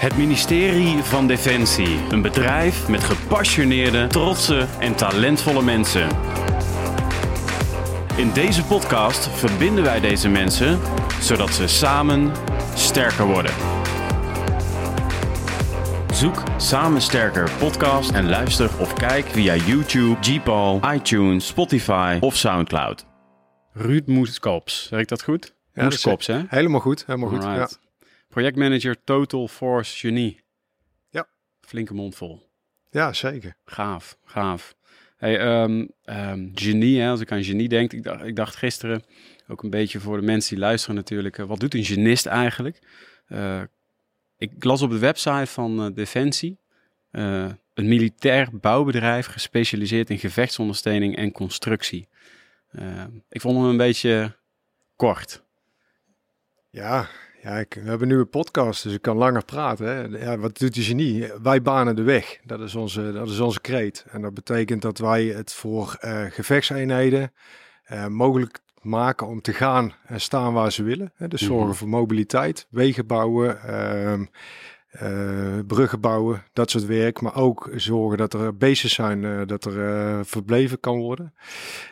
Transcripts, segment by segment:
Het ministerie van Defensie. Een bedrijf met gepassioneerde, trotse en talentvolle mensen. In deze podcast verbinden wij deze mensen zodat ze samen sterker worden. Zoek Samen Sterker podcast en luister of kijk via YouTube, Gpal, iTunes, Spotify of Soundcloud. Ruud Moeskops, zeg ik dat goed? Ja, Moeskops, hè? Helemaal goed, helemaal goed. Ja. Projectmanager Total Force Genie. Ja. Flinke mond vol. ja, zeker. Gaaf, gaaf. Hey, ehm, ehm, genie, hè, als ik aan genie denk, ik dacht, ik dacht gisteren, ook een beetje voor de mensen die luisteren natuurlijk, eh, wat doet een genist eigenlijk? Eh, ik las op de website van eh, Defensie, een militair bouwbedrijf gespecialiseerd in gevechtsondersteuning en constructie. Eh, ik vond hem een beetje kort. Ja, ja ik, we hebben nu een podcast, dus ik kan langer praten. Hè. Ja, wat doet de genie? Wij banen de weg. Dat is onze, dat is onze kreet. En dat betekent dat wij het voor eh, gevechtseenheden eh, mogelijk maken om te gaan en staan waar ze willen. Hè. Dus Mhm. zorgen voor mobiliteit, wegen bouwen, ehm, eh, bruggen bouwen, dat soort werk. Maar ook zorgen dat er bases zijn, dat er verbleven kan worden.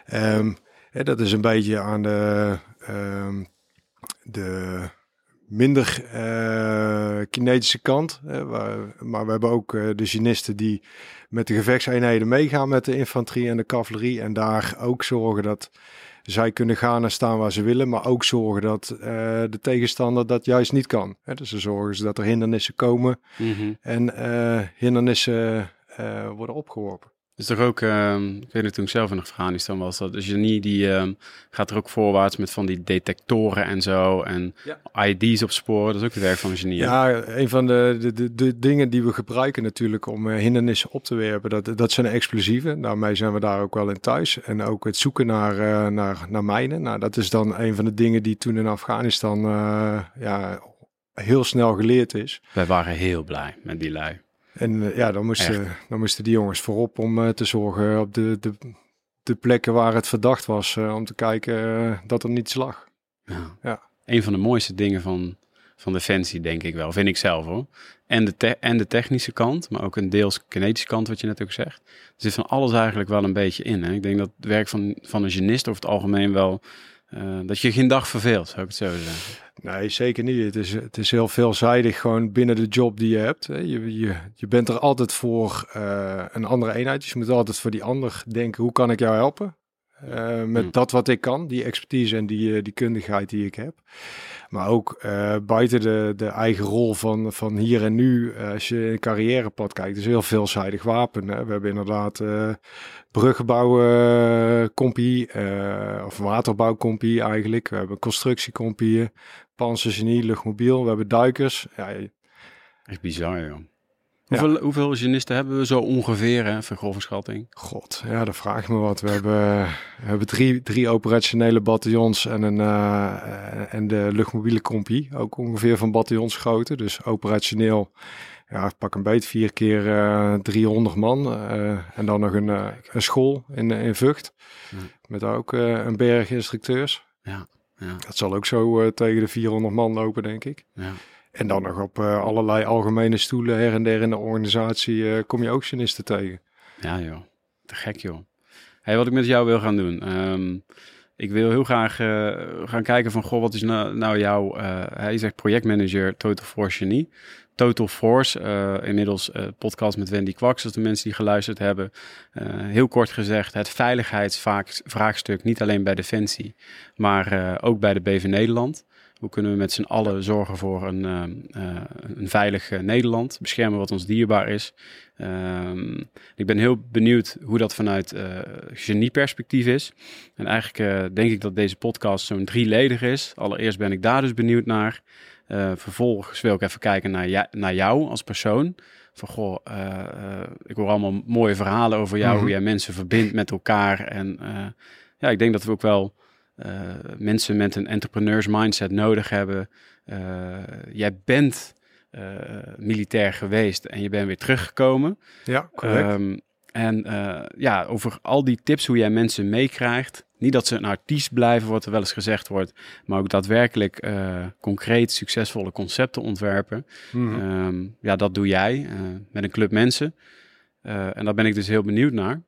Ehm, hè, dat is een beetje aan de, ehm, de minder eh, kinetische kant. Waar- maar we hebben ook eh, de genisten die met de gevechtseenheden meegaan met de infanterie en de cavalerie. En daar ook zorgen dat zij kunnen gaan en staan waar ze willen. Maar ook zorgen dat eh, de tegenstander dat juist niet kan. Dus ze zorgen ze dat er hindernissen komen en eh, hindernissen worden opgeworpen. Is toch ook, ehm, ik weet het toen ik zelf in Afghanistan was, dat de genie die ehm, gaat er ook voorwaarts met van die detectoren en zo en ID's opsporen. Dat is ook het werk van een genie. Ja, een van de, de, de, de dingen die we gebruiken natuurlijk om eh, hindernissen op te werpen, dat, dat zijn explosieven. Daarmee zijn we daar ook wel in thuis. En ook het zoeken naar, eh, naar, naar mijnen. Nou, dat is dan een van de dingen die toen in Afghanistan eh, ja, heel snel geleerd is. Wij waren heel blij met die lui. En eh, ja, dan moesten, dan moesten die jongens voorop om eh, te zorgen op de, de, de plekken waar het verdacht was, eh, om te kijken dat er niets lag. Ja. Ja. Een van de mooiste dingen van, van Defensie, denk ik wel. Vind ik zelf hoor. En de, te- en de technische kant, maar ook een deels kinetische kant, wat je net ook zegt. Er zit van alles eigenlijk wel een beetje in. Hè? Ik denk dat het werk van, van een genist over het algemeen wel... dat je geen dag verveelt, zou ik het zo zeggen. Nee, zeker niet. Het is, het is heel veelzijdig gewoon binnen de job die je hebt. Je, je, je bent er altijd voor eh, een andere eenheid. Dus je moet altijd voor die ander denken, hoe kan ik jou helpen? Eh, met Hmm. dat wat ik kan, die expertise en die, eh, die kundigheid die ik heb. Maar ook eh, buiten de, de eigen rol van, van hier en nu, als je een carrièrepad kijkt, is heel veelzijdig wapen. Hè. We hebben inderdaad bruggenbouwcompie, of waterbouwcompie eigenlijk. We hebben constructiecompieën, panzergenie, luchtmobiel. We hebben duikers. Ja, Echt bizar, joh. Hoeveel, hoeveel genisten hebben we zo ongeveer, hè, van grove schatting? god, ja, dat vraag ik me wat. We hebben, we hebben drie, drie operationele bataljons en, een, eh, eh, en de luchtmobiele compie. Ook ongeveer van bataljonsgrootte. Dus operationeel, ja, pak een beet, vier keer eh 300 man. eh, en dan nog een, eh, een school in, in Vught. Met ook eh, een berg instructeurs. Ja, ja, Dat zal ook zo eh, tegen de 400 man lopen, denk ik. ja. En dan nog op eh, allerlei algemene stoelen her en der in de organisatie eh, kom je ook genisten tegen. Ja, joh. Te gek, joh. Wat ik met jou wil gaan doen. ehm, ik wil heel graag eh, gaan kijken van, goh, wat is nou, nou jouw... hij zegt projectmanager Total Force Genie. Total Force, inmiddels podcast met Wendy Kwaks, als de mensen die geluisterd hebben. Heel kort gezegd, het veiligheidsvraagstuk, niet alleen bij Defensie, maar ook bij de BV Nederland. Hoe kunnen we met z'n allen zorgen voor een, eh, eh, een veilig eh, Nederland, beschermen wat ons dierbaar is. Ehm, ik ben heel benieuwd hoe dat vanuit genieperspectief is. En eigenlijk denk ik dat deze podcast zo'n drieledig is. Allereerst ben ik daar dus benieuwd naar. Vervolgens wil ik even kijken naar, ja- naar jou als persoon. Van goh, ik hoor allemaal mooie verhalen over jou, Mhm. hoe jij mensen verbindt met elkaar. En ja, ik denk dat we ook wel mensen met een entrepreneurs mindset nodig hebben. Eh, jij bent eh, militair geweest en je bent weer teruggekomen. Ja, correct. Ehm, en eh, ja, over al die tips hoe jij mensen meekrijgt niet dat ze een artiest blijven, wat er wel eens gezegd wordt, maar ook daadwerkelijk uh, concreet succesvolle concepten ontwerpen. Mhm. Ehm, ja, dat doe jij uh, met een club mensen. Uh, en daar ben ik dus heel benieuwd naar.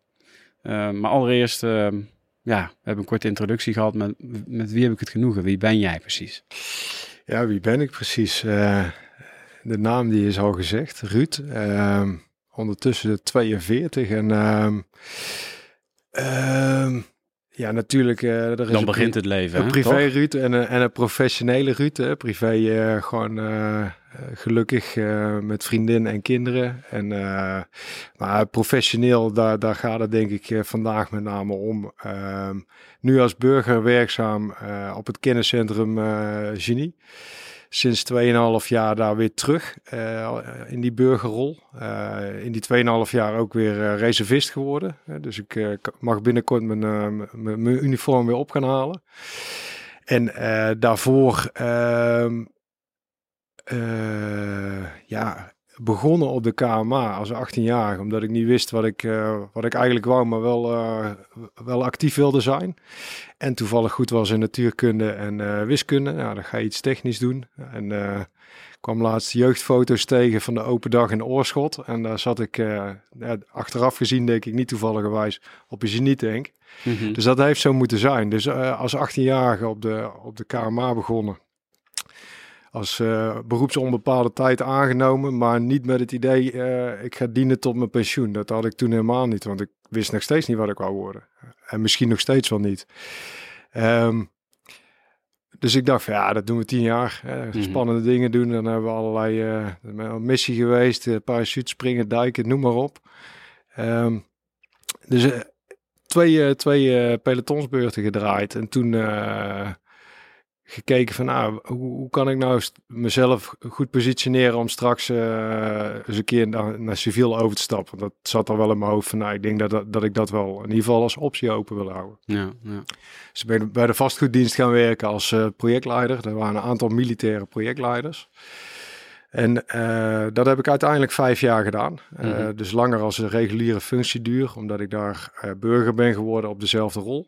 Maar allereerst, ehm, ja, we hebben een korte introductie gehad. Met, met wie heb ik het genoegen? Wie ben jij precies? Ja, wie ben ik precies? de naam die is al gezegd, Ruud. ondertussen de 42 en ja, natuurlijk. Uh, er is Dan begint het leven. Een privé-Ruud en, een, en een professionele Ruud. Hè. Privé uh, gewoon uh, gelukkig met vriendin en kinderen. En, maar professioneel, daar, daar gaat het denk ik vandaag met name om. Ehm, nu als burger werkzaam op het kenniscentrum Genie sinds 2,5 jaar daar weer terug uh, in die burgerrol. Uh, in die 2,5 jaar ook weer uh, reservist geworden. dus ik mag binnenkort mijn, mijn uniform weer op gaan halen. En daarvoor ehm, ja, begonnen op de KMA als 18-jarige, omdat ik niet wist wat ik, uh, wat ik eigenlijk wou, maar wel, uh, wel actief wilde zijn. En toevallig goed was in natuurkunde en uh, wiskunde. Nou, dan ga je iets technisch doen. En kwam laatst jeugdfoto's tegen van de open dag in Oorschot. En daar zat ik ja, achteraf gezien, denk ik, niet toevalligerwijs op een genietank. Mm -hmm. Dus dat heeft zo moeten zijn. Dus als 18-jarige op de, op de KMA begonnen als uh, beroepsonbepaalde tijd aangenomen, maar niet met het idee uh, ik ga dienen tot mijn pensioen. Dat had ik toen helemaal niet, want ik wist nog steeds niet wat ik wou worden. En misschien nog steeds wel niet. Um, dus ik dacht van ja, dat doen we tien jaar. Hè, mhm. spannende dingen doen. Dan hebben we allerlei uh, missie geweest, uh, parachute springen, duiken, noem maar op. Um, dus twee, twee pelotonsbeurten gedraaid. En toen gekeken van nou, hoe, hoe, kan ik nou mezelf goed positioneren om straks uh, eens een keer naar, naar, civiel over te stappen. Dat zat al wel in mijn hoofd van nou, ik denk dat, dat, dat ik dat wel in ieder geval als optie open wil houden. Ja, ja. Dus ik ben bij de vastgoeddienst gaan werken als uh, projectleider. Er waren een aantal militaire projectleiders. En uh, dat heb ik uiteindelijk vijf jaar gedaan. Mm -hmm. Dus langer als een reguliere functieduur, omdat ik daar burger ben geworden op dezelfde rol.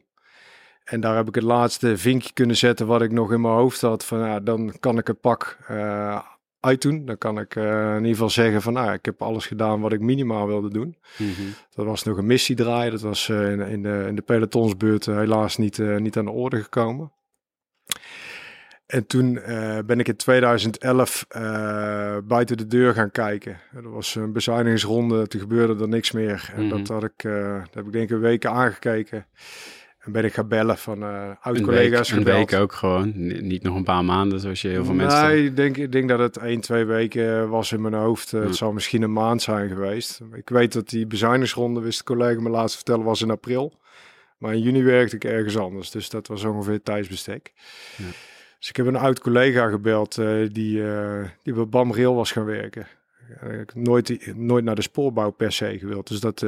En daar heb ik het laatste vinkje kunnen zetten wat ik nog in mijn hoofd had. Van ja, dan kan ik het pak uh, uitdoen. Dan kan ik uh, in ieder geval zeggen van nou, ik heb alles gedaan wat ik minimaal wilde doen. Mm -hmm. Dat was nog een missie draaien. Dat was uh, in, in, de, in de pelotonsbeurt helaas niet, niet aan de orde gekomen. En toen ben ik in 2011 buiten de deur gaan kijken. Er was een bezuinigingsronde, toen gebeurde er niks meer. En mm -hmm. dat had ik, dat heb ik denk ik een week aangekeken. En ben ik gaan bellen van uh, oud-collega's. Een, week, een week ook gewoon, niet nog een paar maanden zoals je heel veel nee, mensen... Nee, ik denk, ik denk dat het één, twee weken was in mijn hoofd. Ja. Het zal misschien een maand zijn geweest. Ik weet dat die bezuinigingsronde, wist de collega me laatst vertellen, was in april. Maar in juni werkte ik ergens anders. Dus dat was ongeveer tijdsbestek. Ja. Dus ik heb een oud-collega gebeld uh, die, die bij BAMRail was gaan werken. Ik nooit, nooit naar de spoorbouw per se gewild. Dus dat,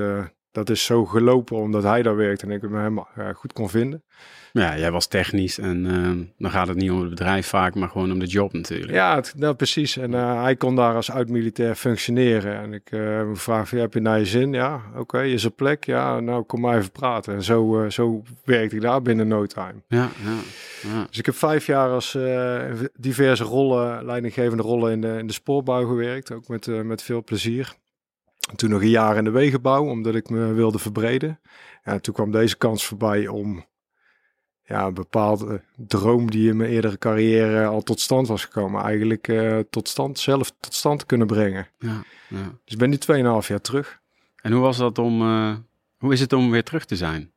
dat is zo gelopen omdat hij daar werkt en ik hem helemaal goed kon vinden. Ja, jij was technisch en uh, dan gaat het niet om het bedrijf vaak, maar gewoon om de job natuurlijk. Ja, het, nou, precies. En uh, hij kon daar als oud-militair functioneren. En ik uh, vraag, heb je naar je zin? Ja, oké, okay, is er plek? Ja, nou, kom maar even praten. En zo, zo werkte ik daar binnen no time. Ja, ja, ja. Dus ik heb vijf jaar als diverse rollen, leidinggevende rollen in de, in de spoorbouw gewerkt. Ook met, met veel plezier. Toen nog een jaar in de wegenbouw, omdat ik me wilde verbreden. Ja, toen kwam deze kans voorbij om ja, een bepaalde droom die in mijn eerdere carrière al tot stand was gekomen, eigenlijk uh, tot stand, zelf tot stand te kunnen brengen. Ja, ja. Dus ik ben nu 2,5 jaar terug. En hoe was dat om, uh, hoe is het om weer terug te zijn?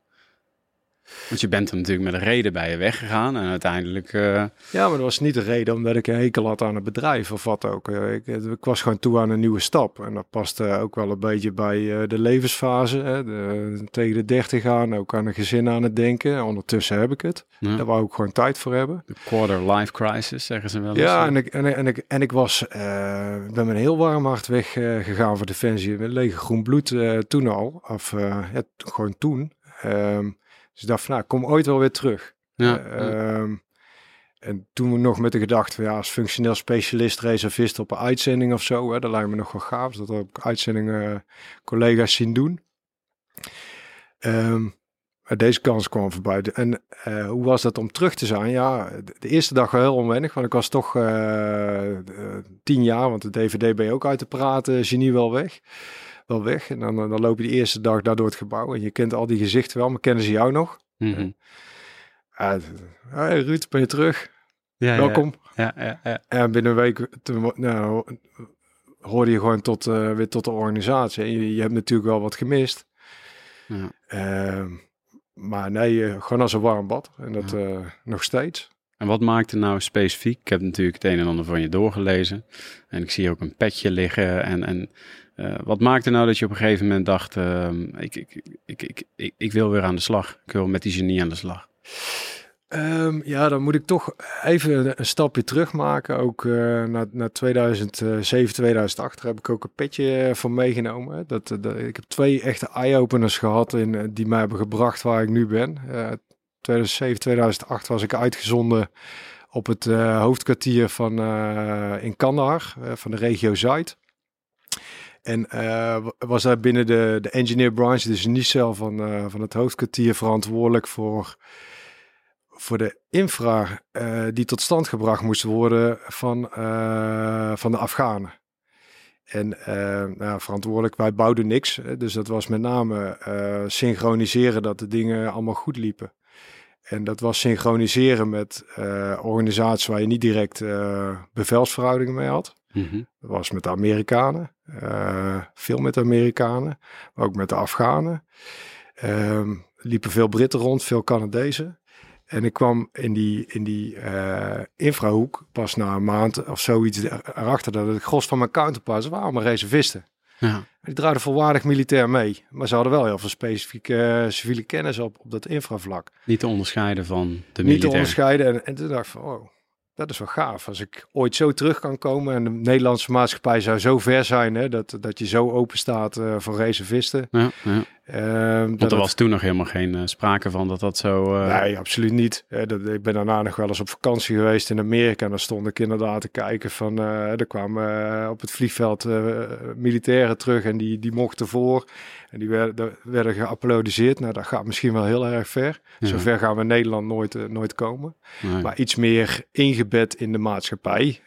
Want je bent er natuurlijk met een reden bij je weggegaan en uiteindelijk... Uh... Ja, maar dat was niet de reden omdat ik een hekel had aan het bedrijf of wat ook. Ik, ik was gewoon toe aan een nieuwe stap. En dat paste ook wel een beetje bij de levensfase. Hè? De, tegen de dertig gaan, ook aan een gezin aan het denken. Ondertussen heb ik het. Ja. Daar wou ik gewoon tijd voor hebben. De quarter life crisis, zeggen ze wel eens. Ja, en ik, en, en, ik, en ik was, uh, ben met een heel warm hart weggegaan uh, gegaan voor Defensie. Met lege groen bloed toen al. Of ja, gewoon toen. Um, dus ik dacht van, nou, kom ooit wel weer terug. Ja, uh, um, en toen we nog met de gedachte van, ja, als functioneel specialist, reservist op een uitzending of zo, hè, dat lijkt me nog wel gaaf. Dat ik uitzendingen collega's zien doen. Um, deze kans kwam voorbij. En uh, hoe was dat om terug te zijn? Ja, de, eerste dag wel heel onwennig, want ik was toch uh, tien jaar, want de DVD ben je ook uit te praten, genie wel weg. Wel weg. En dan, dan loop je de eerste dag daar door het gebouw en je kent al die gezichten wel, maar kennen ze jou nog? Mm -hmm. hey, Ruud, ben je terug? Ja, Welkom. Ja, ja, ja, En binnen een week toen, nou, hoorde je gewoon tot, uh, weer tot de organisatie. En je, je, hebt natuurlijk wel wat gemist. Ja. Uh, maar nee, uh, gewoon als een warm bad. En dat ja. nog steeds. En wat maakte nou specifiek? Ik heb natuurlijk het een en ander van je doorgelezen. En ik zie ook een petje liggen. En, en wat maakte nou dat je op een gegeven moment dacht: ehm, ik, ik, ik, ik, ik, wil weer aan de slag. Ik wil met die genie aan de slag. Um, ja, dan moet ik toch even een stapje terug maken. Ook uh, naar, naar 2007, 2008 heb ik ook een petje van meegenomen. Dat, dat, ik heb twee echte eye-openers gehad in, die mij hebben gebracht waar ik nu ben. Uh, 2007, 2008 was ik uitgezonden op het hoofdkwartier van, in Kandahar, van de regio Zuid. En was daar binnen de, de engineer branch, dus niet zelf van, van het hoofdkwartier, verantwoordelijk voor voor de infra uh, die tot stand gebracht moest worden van, van de Afghanen. En nou, verantwoordelijk, wij bouwden niks. Dus dat was met name synchroniseren dat de dingen allemaal goed liepen. En dat was synchroniseren met organisaties waar je niet direct bevelsverhoudingen mee had. Mm -hmm. Dat was met de Amerikanen, veel met de Amerikanen, maar ook met de Afghanen. Ehm, liepen veel Britten rond, veel Canadezen. En ik kwam in die, in die uh, infrahoek pas na een maand of zoiets erachter dat het gros van mijn counterparts waren allemaal reservisten. Ja. Die draaiden volwaardig militair mee. Maar ze hadden wel heel veel specifieke uh, civiele kennis op, op dat infravlak. Niet te onderscheiden van de militair. Niet te onderscheiden. En, en toen dacht ik van, oh, dat is wel gaaf. Als ik ooit zo terug kan komen en de Nederlandse maatschappij zou zo ver zijn, hè, dat, dat je zo open staat uh, voor reservisten. Ja, ja. Uh, Want er was toen nog helemaal geen uh, sprake van dat dat zo... Uh... Nee, absoluut niet. dat, ik ben daarna nog wel eens op vakantie geweest in Amerika. En dan stond ik inderdaad te kijken van... er kwamen op het vliegveld militairen terug en die, die mochten voor. En die werden, werden geapplaudiseerd. Nou, dat gaat misschien wel heel erg ver. Ja. Zover gaan we in Nederland nooit, nooit komen. Nee. Maar iets meer ingebed in de maatschappij.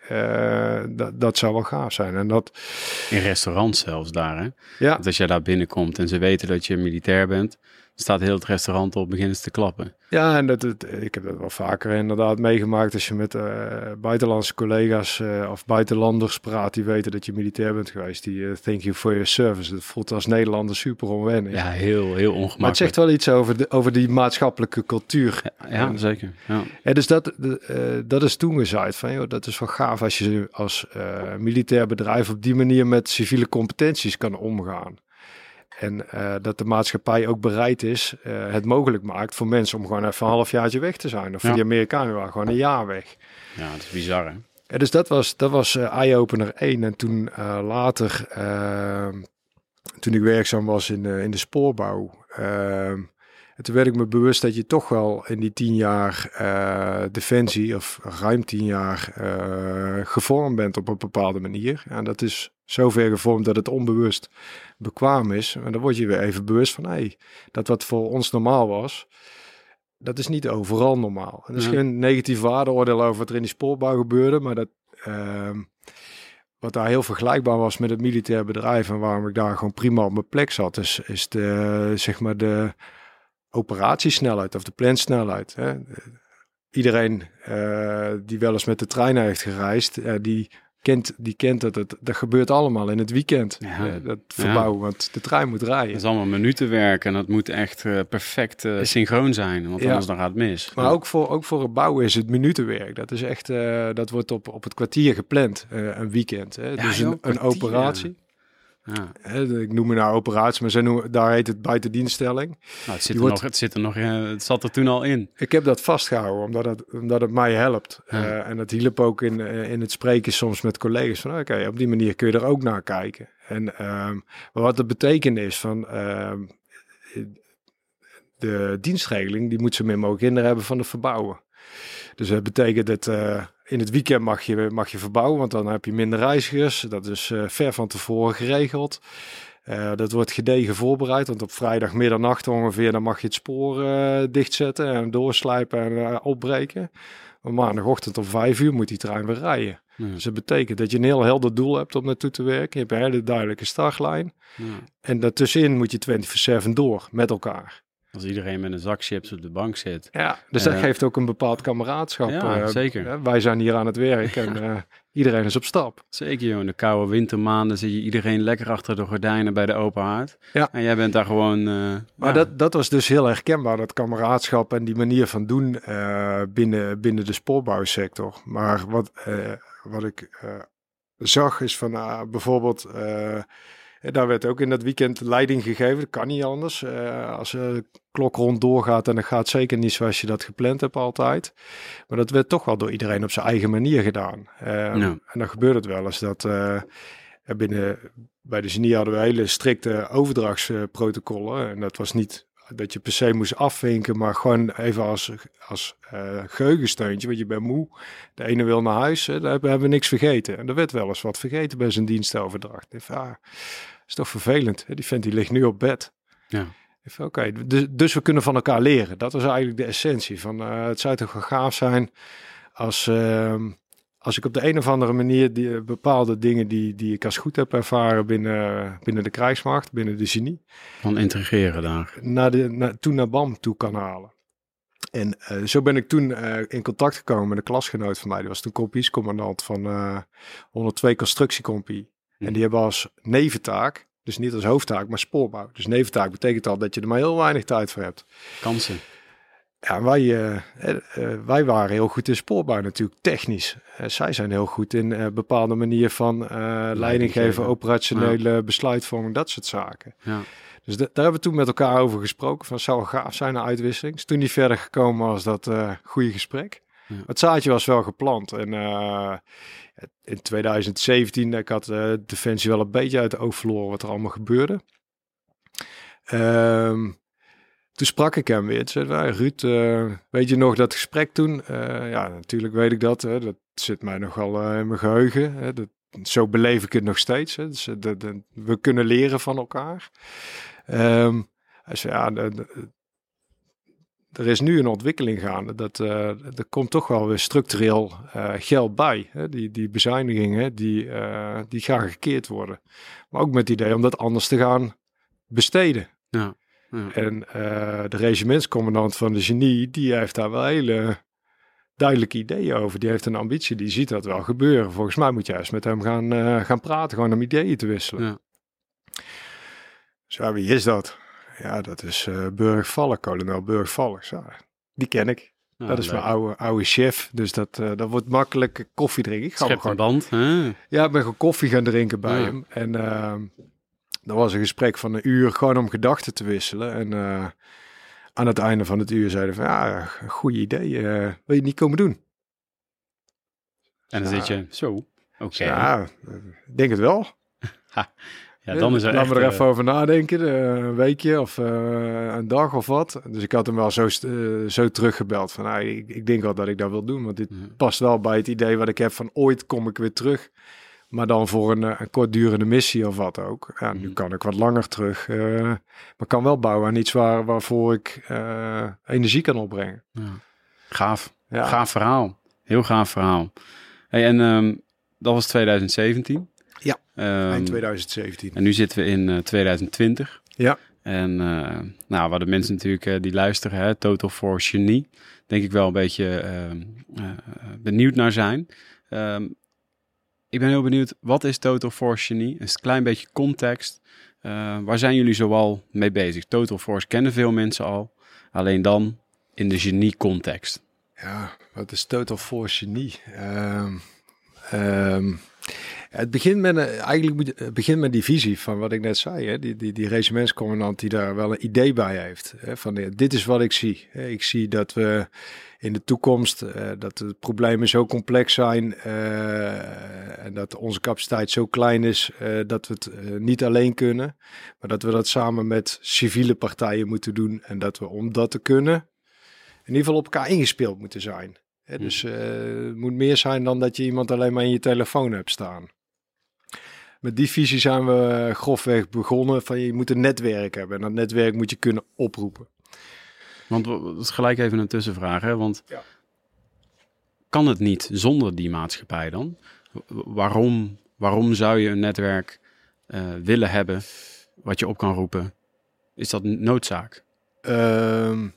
dat, dat zou wel gaaf zijn. En dat... In restaurants zelfs daar, hè? Ja. Dat als jij daar binnenkomt en ze weten dat je je militair bent, staat heel het restaurant op, beginnen ze te klappen. Ja, en dat, ik heb dat wel vaker inderdaad meegemaakt als je met uh, buitenlandse collega's uh, of buitenlanders praat die weten dat je militair bent geweest. Die uh, thank you for your service. Dat voelt als Nederlander super onwennig. Ja, heel, heel ongemakkelijk. Maar het zegt wel iets over, de, over die maatschappelijke cultuur. Ja, ja zeker. Ja. En dus dat, dat is toen gezegd van, joh, dat is wel gaaf als je als militair bedrijf op die manier met civiele competenties kan omgaan. En uh, dat de maatschappij ook bereid is, uh, het mogelijk maakt voor mensen om gewoon even een halfjaartje weg te zijn. Of ja. voor die Amerikanen waren gewoon een jaar weg. Ja, dat is bizar hè? Ja, dus dat was, dat was uh, eye-opener 1. En toen later, toen ik werkzaam was in, in de spoorbouw, en toen werd ik me bewust dat je toch wel in die tien jaar uh, defensie, of ruim tien jaar, uh, gevormd bent op een bepaalde manier. En dat is zover gevormd dat het onbewust bekwaam is. En dan word je weer even bewust van, hé, hey, dat wat voor ons normaal was, dat is niet overal normaal. En er is ja. geen negatief waardeoordeel over wat er in die spoorbouw gebeurde, maar dat... Uh, wat daar heel vergelijkbaar was met het militair bedrijf en waarom ik daar gewoon prima op mijn plek zat, is, is de, zeg maar de, operatiesnelheid of de plansnelheid. Hè. Iedereen uh, die wel eens met de trein heeft gereisd, uh, die kent, die kent dat het. Dat gebeurt allemaal in het weekend. Ja. Uh, dat verbouwen, ja. want de trein moet rijden. Dat is allemaal minutenwerk en dat moet echt perfect synchroon zijn, want anders dan gaat het mis. Maar ook, voor, ook voor het bouwen is het minutenwerk. Dat is echt, dat wordt op, op het kwartier gepland, een weekend. Hè. dus een, een operatie. Ja. ik noem me nou operatie, maar ze noemen, daar heet het buitendienststelling. Nou, het, zit er wordt, nog, het zit er nog, het zat er toen al in. Ik heb dat vastgehouden, omdat het, omdat het mij helpt. Ja. Uh, en dat hielp ook in, uh, in het spreken soms met collega's. Van oké, okay, op die manier kun je er ook naar kijken. En um, wat het betekent is van... Um, de dienstregeling, die moet zo min mogelijk kinderen hebben van het verbouwen. Dus dat betekent dat uh, in het weekend mag je, mag je verbouwen, want dan heb je minder reizigers. Dat is uh, ver van tevoren geregeld. Uh, dat wordt gedegen voorbereid, want op vrijdag middernacht ongeveer, dan mag je het spoor uh, dichtzetten en doorslijpen en opbreken. Maar maandagochtend om vijf uur moet die trein weer rijden. Ja. Dus dat betekent dat je een heel helder doel hebt om naartoe te werken. Je hebt een hele duidelijke startlijn. Ja. En daartussenin moet je 24-7 door met elkaar. Als iedereen met een zak chips op de bank zit. Ja, dus dat geeft ook een bepaald kameraadschap. Ja, zeker. wij zijn hier aan het werk en iedereen is op stap. Zeker, joh. In de koude wintermaanden zie je iedereen lekker achter de gordijnen bij de open haard. Ja. En jij bent daar gewoon... Uh, maar dat, dat was dus heel herkenbaar, dat kameraadschap en die manier van doen uh, binnen, binnen de spoorbouwsector. Maar wat, uh, wat ik zag is van bijvoorbeeld... Daar werd ook in dat weekend leiding gegeven. Dat kan niet anders. Uh, als de klok rond doorgaat en dan gaat zeker niet zoals je dat gepland hebt altijd. Maar dat werd toch wel door iedereen op zijn eigen manier gedaan. Uh, En dan gebeurt het wel eens dat uh, binnen bij de genie hadden we hele strikte overdrachtsprotocollen. En dat was niet dat je per se moest afvinken, maar gewoon even als, als uh, geheugensteuntje, want je bent moe. De ene wil naar huis, hè, daar hebben we niks vergeten. En er werd wel eens wat vergeten bij zijn dienstoverdracht. Even, ah, is toch vervelend. Hè? Die vent die ligt nu op bed. Ja. Oké, dus, dus, we kunnen van elkaar leren. Dat was eigenlijk de essentie van uh, het zou toch gaaf zijn als, uh, als ik op de een of andere manier die, eh, bepaalde dingen die, die ik als goed heb ervaren binnen, binnen de krijgsmacht, binnen de genie. Van integreren daar. Naar de, naar, toen naar BAM toe kan halen. En uh, zo ben ik toen uh, in contact gekomen met een klasgenoot van mij. Die was toen kompiescommandant van uh, 102 constructiecompie. Hm. En die hebben als neventaak, dus niet als hoofdtaak, maar spoorbouw. Dus neventaak betekent al dat je er maar heel weinig tijd voor hebt. Kansen. Ja, wij, uh, uh, wij waren heel goed in spoorbouw natuurlijk, technisch. Uh, zij zijn heel goed in bepaalde manier van leiding geven, operationele ja. besluitvorming, dat soort zaken. Ja. Dus daar hebben we toen met elkaar over gesproken, van zou gaaf zijn een uitwisseling. Is toen niet verder gekomen als dat goede gesprek. Ja. Het zaadje was wel geplant en in 2017, ik had Defensie wel een beetje uit de oog verloren wat er allemaal gebeurde. Um, toen sprak ik hem weer. Toen zei Ruud, uh, weet je nog dat gesprek toen? Uh, ja, natuurlijk weet ik dat. Hè. Dat zit mij nogal uh, in mijn geheugen. Hè. Dat, zo beleef ik het nog steeds. Hè. Dus, dat, we kunnen leren van elkaar. Um, hij zei, ja, er is nu een ontwikkeling gaande. Dat, er komt toch wel weer structureel geld bij. Hè. Die, die bezuinigingen, die, die gaan gekeerd worden. Maar ook met het idee om dat anders te gaan besteden. Ja. En uh, de regimentscommandant van de genie, die heeft daar wel hele duidelijke ideeën over. Die heeft een ambitie, die ziet dat wel gebeuren. Volgens mij moet je juist met hem gaan, uh, gaan praten, gewoon om ideeën te wisselen. Ja. Zo, wie is dat? Ja, dat is uh, Burg Valk, kolonel Burg Valk. die ken ik. Ja, dat is leuk. mijn oude, oude chef. Dus dat, uh, dat wordt makkelijk koffie drinken. Ik ga gewoon band. Hè? Ja, ik ben gewoon koffie gaan drinken bij ja. hem. En ehm, dat was een gesprek van een uur gewoon om gedachten te wisselen. En uh, aan het einde van het uur zeiden van ja, goede idee. Uh, wil je niet komen doen? En dan zit je zo. Oké. Okay. Ja, ik denk het wel. ja, dan is er Laten we er uh, even over nadenken. een weekje of een dag of wat. Dus ik had hem wel zo, zo teruggebeld. Van, nou, ik, ik, denk wel dat ik dat wil doen. Want dit past wel bij het idee wat ik heb van ooit kom ik weer terug. Maar dan voor een, een kortdurende missie of wat ook. Ja, nu Mhm. kan ik wat langer terug. eh, maar kan wel bouwen aan iets waar, waarvoor ik eh, energie kan opbrengen. Ja. Gaaf. Ja. Gaaf verhaal. Heel gaaf verhaal. Hey, en ehm, dat was 2017. Ja, Ehm, Eind 2017. En nu zitten we in eh, 2020. Ja. En eh, nou, waar de mensen natuurlijk eh, die luisteren, hè, Total for Genie, denk ik wel een beetje ehm, eh, benieuwd naar zijn. Ehm, ik ben heel benieuwd, wat is Total Force Genie? Een klein beetje context. Eh, waar zijn jullie zoal mee bezig? Total Force kennen veel mensen al. Alleen dan in de genie-context. Ja, wat is Total Force Genie? Ehm, ehm, het begint met, eigenlijk begint met die visie van wat ik net zei. Hè? Die, die, die regimentscommandant die daar wel een idee bij heeft. Hè? Van dit is wat ik zie. Ik zie dat we in de toekomst, eh, dat de problemen zo complex zijn eh, en dat onze capaciteit zo klein is eh, dat we het niet alleen kunnen. Maar dat we dat samen met civiele partijen moeten doen. En dat we om dat te kunnen in ieder geval op elkaar ingespeeld moeten zijn. Hè, dus eh, het moet meer zijn dan dat je iemand alleen maar in je telefoon hebt staan. met die visie zijn we grofweg begonnen van je moet een netwerk hebben. En dat netwerk moet je kunnen oproepen. Want dat is gelijk even een tussenvraag, hè? Want ja. kan het niet zonder die maatschappij dan? Waarom, waarom zou je een netwerk uh, willen hebben wat je op kan roepen? Is dat noodzaak? Um,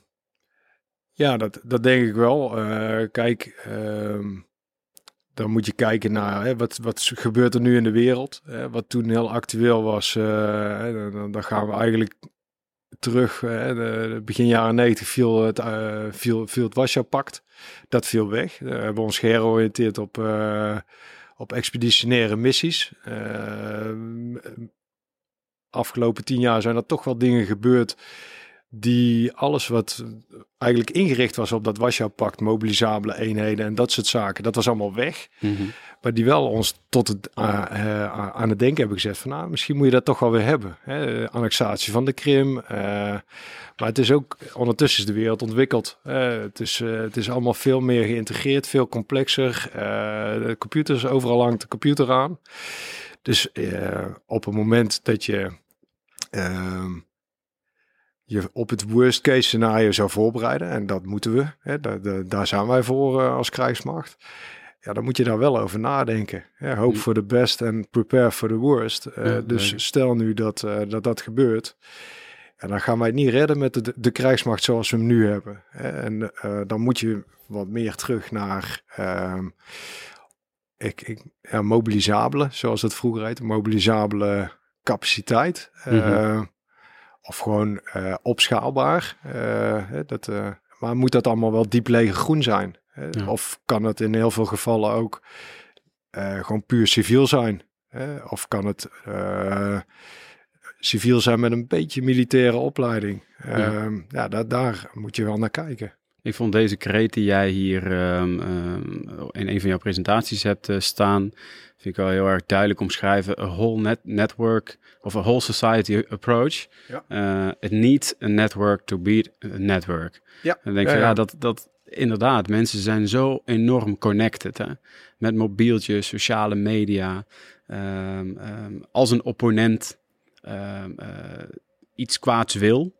ja, dat, dat denk ik wel. Uh, kijk, um, dan moet je kijken naar hè, wat, wat gebeurt er nu in de wereld. Hè, wat toen heel actueel was, uh, dan, dan, gaan we eigenlijk terug. Hè, de, begin jaren 90 viel het, uh, viel, viel het Warschau-pact. Dat viel weg. we hebben ons georiënteerd op, uh, op expeditionaire missies. afgelopen tien jaar zijn er toch wel dingen gebeurd die alles wat eigenlijk ingericht was op dat Warschau-pact, mobilisabele eenheden en dat soort zaken, dat was allemaal weg. Mhm. Maar die wel ons tot het, uh, aan het denken hebben gezet van, nou, misschien moet je dat toch wel weer hebben. Hè? Annexatie van de Krim. Uh, maar het is ook, ondertussen is de wereld ontwikkeld. het, is, het is allemaal veel meer geïntegreerd, veel complexer. de computers, overal hangt de computer aan. Dus op het moment dat je ehm, je op het worst case scenario zou voorbereiden. En dat moeten we. Hè, daar, daar zijn wij voor uh, als krijgsmacht. Ja, dan moet je daar wel over nadenken. Hè, hope for the best en prepare for the worst. Uh, dus stel nu dat, uh, dat dat gebeurt. En dan gaan wij het niet redden met de, de krijgsmacht zoals we hem nu hebben. En dan moet je wat meer terug naar ehm, ik, ik, ja, mobilisabele, zoals het vroeger heette. Mobilisabele capaciteit. Mm -hmm of gewoon uh, opschaalbaar. Uh, dat, uh, maar moet dat allemaal wel diep lege groen zijn? Ja. Of kan het in heel veel gevallen ook gewoon puur civiel zijn? Of kan het civiel zijn met een beetje militaire opleiding? Ja, ehm, ja daar, daar moet je wel naar kijken. Ik vond deze kreet die jij hier um, um, in een van jouw presentaties hebt uh, staan, vind ik wel heel erg duidelijk omschrijven. A whole net network of a whole society approach. Ja. Uh, it needs a network to be a network. Ja. En denk ja, ja, ja, dat, dat inderdaad, mensen zijn zo enorm connected hè? met mobieltjes, sociale media. Um, als een opponent uh, iets kwaads wil,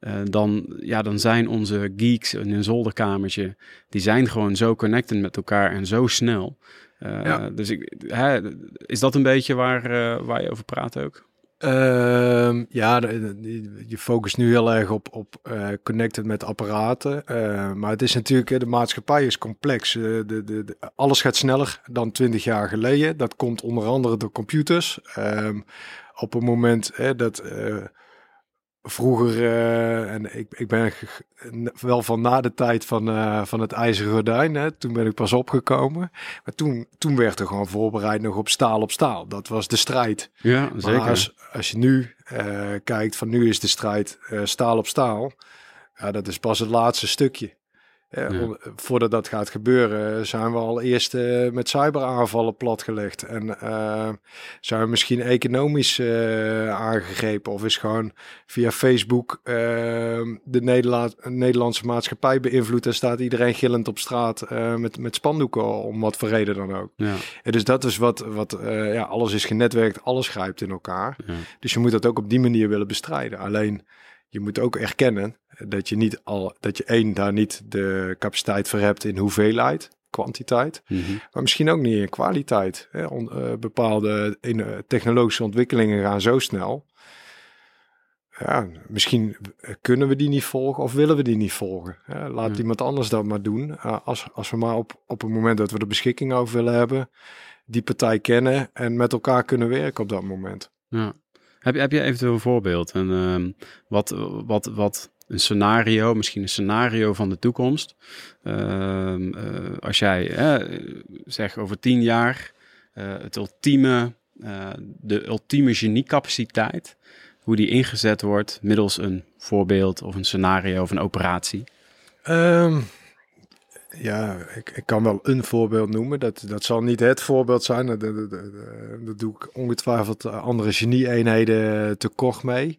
uh, dan, ja, dan zijn onze geeks in een zolderkamertje, die zijn gewoon zo connected met elkaar en zo snel. Uh, ja. Dus ik, hè, is dat een beetje waar, uh, waar je over praat ook? Uh, ja, je focust nu heel erg op, op uh, connected met apparaten. Uh, maar het is natuurlijk, de maatschappij is complex. de, de, alles gaat sneller dan twintig jaar geleden. Dat komt onder andere door computers. Ehm, op het moment dat vroeger, uh, en ik, ik ben wel van na de tijd van, uh, van het ijzeren gordijn, hè, toen ben ik pas opgekomen. Maar toen, toen werd er gewoon voorbereid nog op staal op staal. Dat was de strijd. Ja, zeker. Maar als, als je nu uh, kijkt van nu is de strijd staal op staal, ja, dat is pas het laatste stukje. Ja. Voordat dat gaat gebeuren, zijn we al eerst uh, met cyberaanvallen platgelegd. En uh, zijn we misschien economisch uh, aangegrepen. Of is gewoon via Facebook ehm, de Nederla Nederlandse maatschappij beïnvloed. En staat iedereen gillend op straat met, met spandoeken, om wat voor reden dan ook. Ja. En dus dat is wat, wat ja, alles is genetwerkt, alles grijpt in elkaar. Ja. Dus je moet dat ook op die manier willen bestrijden. Alleen je moet ook erkennen dat je niet al dat je één daar niet de capaciteit voor hebt in hoeveelheid, kwantiteit, mm -hmm. maar misschien ook niet in kwaliteit. Hè. On, uh, bepaalde in, uh, technologische ontwikkelingen gaan zo snel. Ja, misschien kunnen we die niet volgen of willen we die niet volgen. Laat ja. iemand anders dat maar doen. Uh, als, als we maar op, op het moment dat we de beschikking over willen hebben, die partij kennen en met elkaar kunnen werken op dat moment. Ja. Heb, heb je eventueel een voorbeeld? En, uh, wat, wat, wat een scenario, misschien een scenario van de toekomst. Uh, uh, als jij zegt over tien jaar eh, het ultieme, eh, de ultieme geniecapaciteit, hoe die ingezet wordt middels een voorbeeld of een scenario of een operatie. Um, ja, ik, ik kan wel een voorbeeld noemen. Dat, dat zal niet het voorbeeld zijn. Dat doe ik ongetwijfeld andere genie-eenheden tekort mee.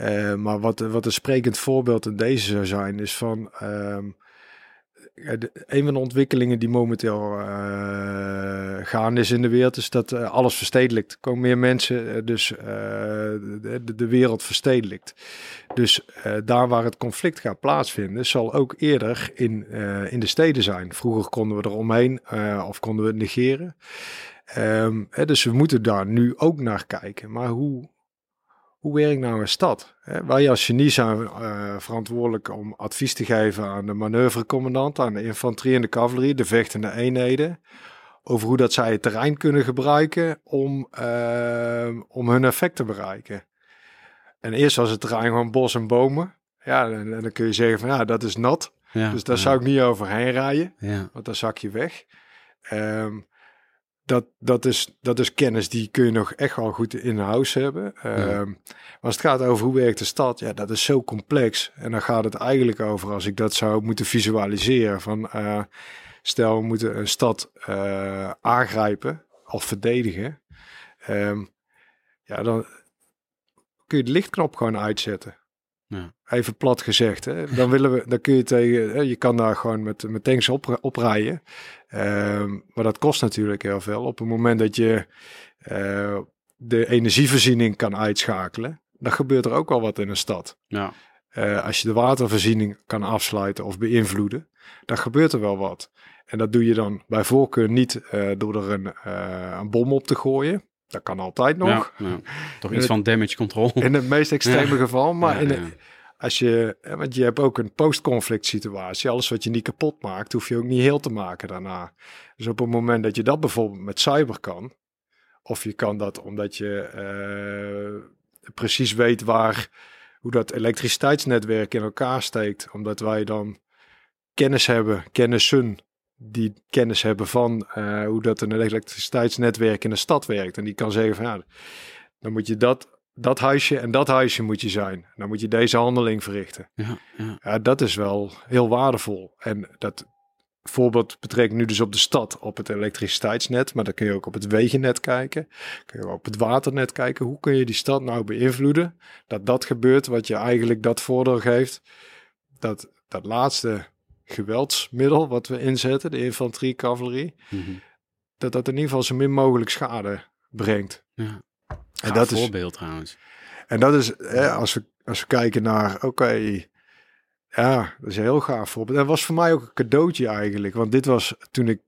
Uh, maar wat, wat een sprekend voorbeeld in deze zou zijn, is van. Um, een van de ontwikkelingen die momenteel uh, gaande is in de wereld, is dat alles verstedelijkt. Er komen meer mensen, dus de, de, wereld verstedelijkt. Dus daar waar het conflict gaat plaatsvinden, zal ook eerder in, in de steden zijn. Vroeger konden we er omheen of konden we het negeren. Um, hè, dus we moeten daar nu ook naar kijken. Maar hoe, hoe werkt nou een stad? Wij als genie zijn uh, verantwoordelijk om advies te geven aan de manoeuvrecommandant, aan de infanterie en de cavalerie, de vechtende eenheden, over hoe dat zij het terrein kunnen gebruiken om, uh, om hun effect te bereiken. En eerst was het terrein gewoon bos en bomen. Ja, en, dan kun je zeggen van ja, dat is nat. Ja, dus daar zou ik niet overheen rijden, ja. want dan zak je weg. Um, dat, dat, is, dat is kennis die kun je nog echt wel goed in huis hebben. Ja. Ehm, maar als het gaat over hoe werkt de stad, ja, dat is zo complex. En dan gaat het eigenlijk over, als ik dat zou moeten visualiseren, van uh, stel we moeten een stad uh, aangrijpen of verdedigen. Um, ja, dan kun je de lichtknop gewoon uitzetten. Ja. Even plat gezegd. Hè? Dan, willen we, dan kun je tegen. Je kan daar gewoon met, met tanks op, oprijden. Ehm, maar dat kost natuurlijk heel veel. Op het moment dat je uh, de energievoorziening kan uitschakelen, dan gebeurt er ook wel wat in een stad. Ja. Uh, als je de watervoorziening kan afsluiten of beïnvloeden, dan gebeurt er wel wat. En dat doe je dan bij voorkeur niet uh, door er een, een bom op te gooien. Dat kan altijd nog. Ja, Toch iets van damage control. In het meest extreme geval. Maar in als je, want je hebt ook een post-conflict situatie. Alles wat je niet kapot maakt, hoef je ook niet heel te maken daarna. Dus op het moment dat je dat bijvoorbeeld met cyber kan, of je kan dat omdat je uh, precies weet waar, hoe dat elektriciteitsnetwerk in elkaar steekt, omdat wij dan kennis hebben, kennissen die kennis hebben van uh, hoe dat een elektriciteitsnetwerk in de stad werkt. En die kan zeggen van ja, dan moet je dat, dat huisje en dat huisje moet je zijn. Dan moet je deze handeling verrichten. Ja, ja. ja dat is wel heel waardevol. En dat voorbeeld betrekt nu dus op de stad, op het elektriciteitsnet. Maar dan kun je ook op het wegennet kijken. Kun je ook op het waternet kijken. Hoe kun je die stad nou beïnvloeden? Dat dat gebeurt wat je eigenlijk dat voordeel geeft. Dat dat laatste geweldsmiddel wat we inzetten, de infanterie, cavalerie, mhm. dat dat in ieder geval zo min mogelijk schade brengt. Ja. En dat is voorbeeld trouwens. En dat is, hè, als, we, als we kijken naar, oké, ja, dat is een heel gaaf voorbeeld. Dat was voor mij ook een cadeautje eigenlijk, want dit was toen ik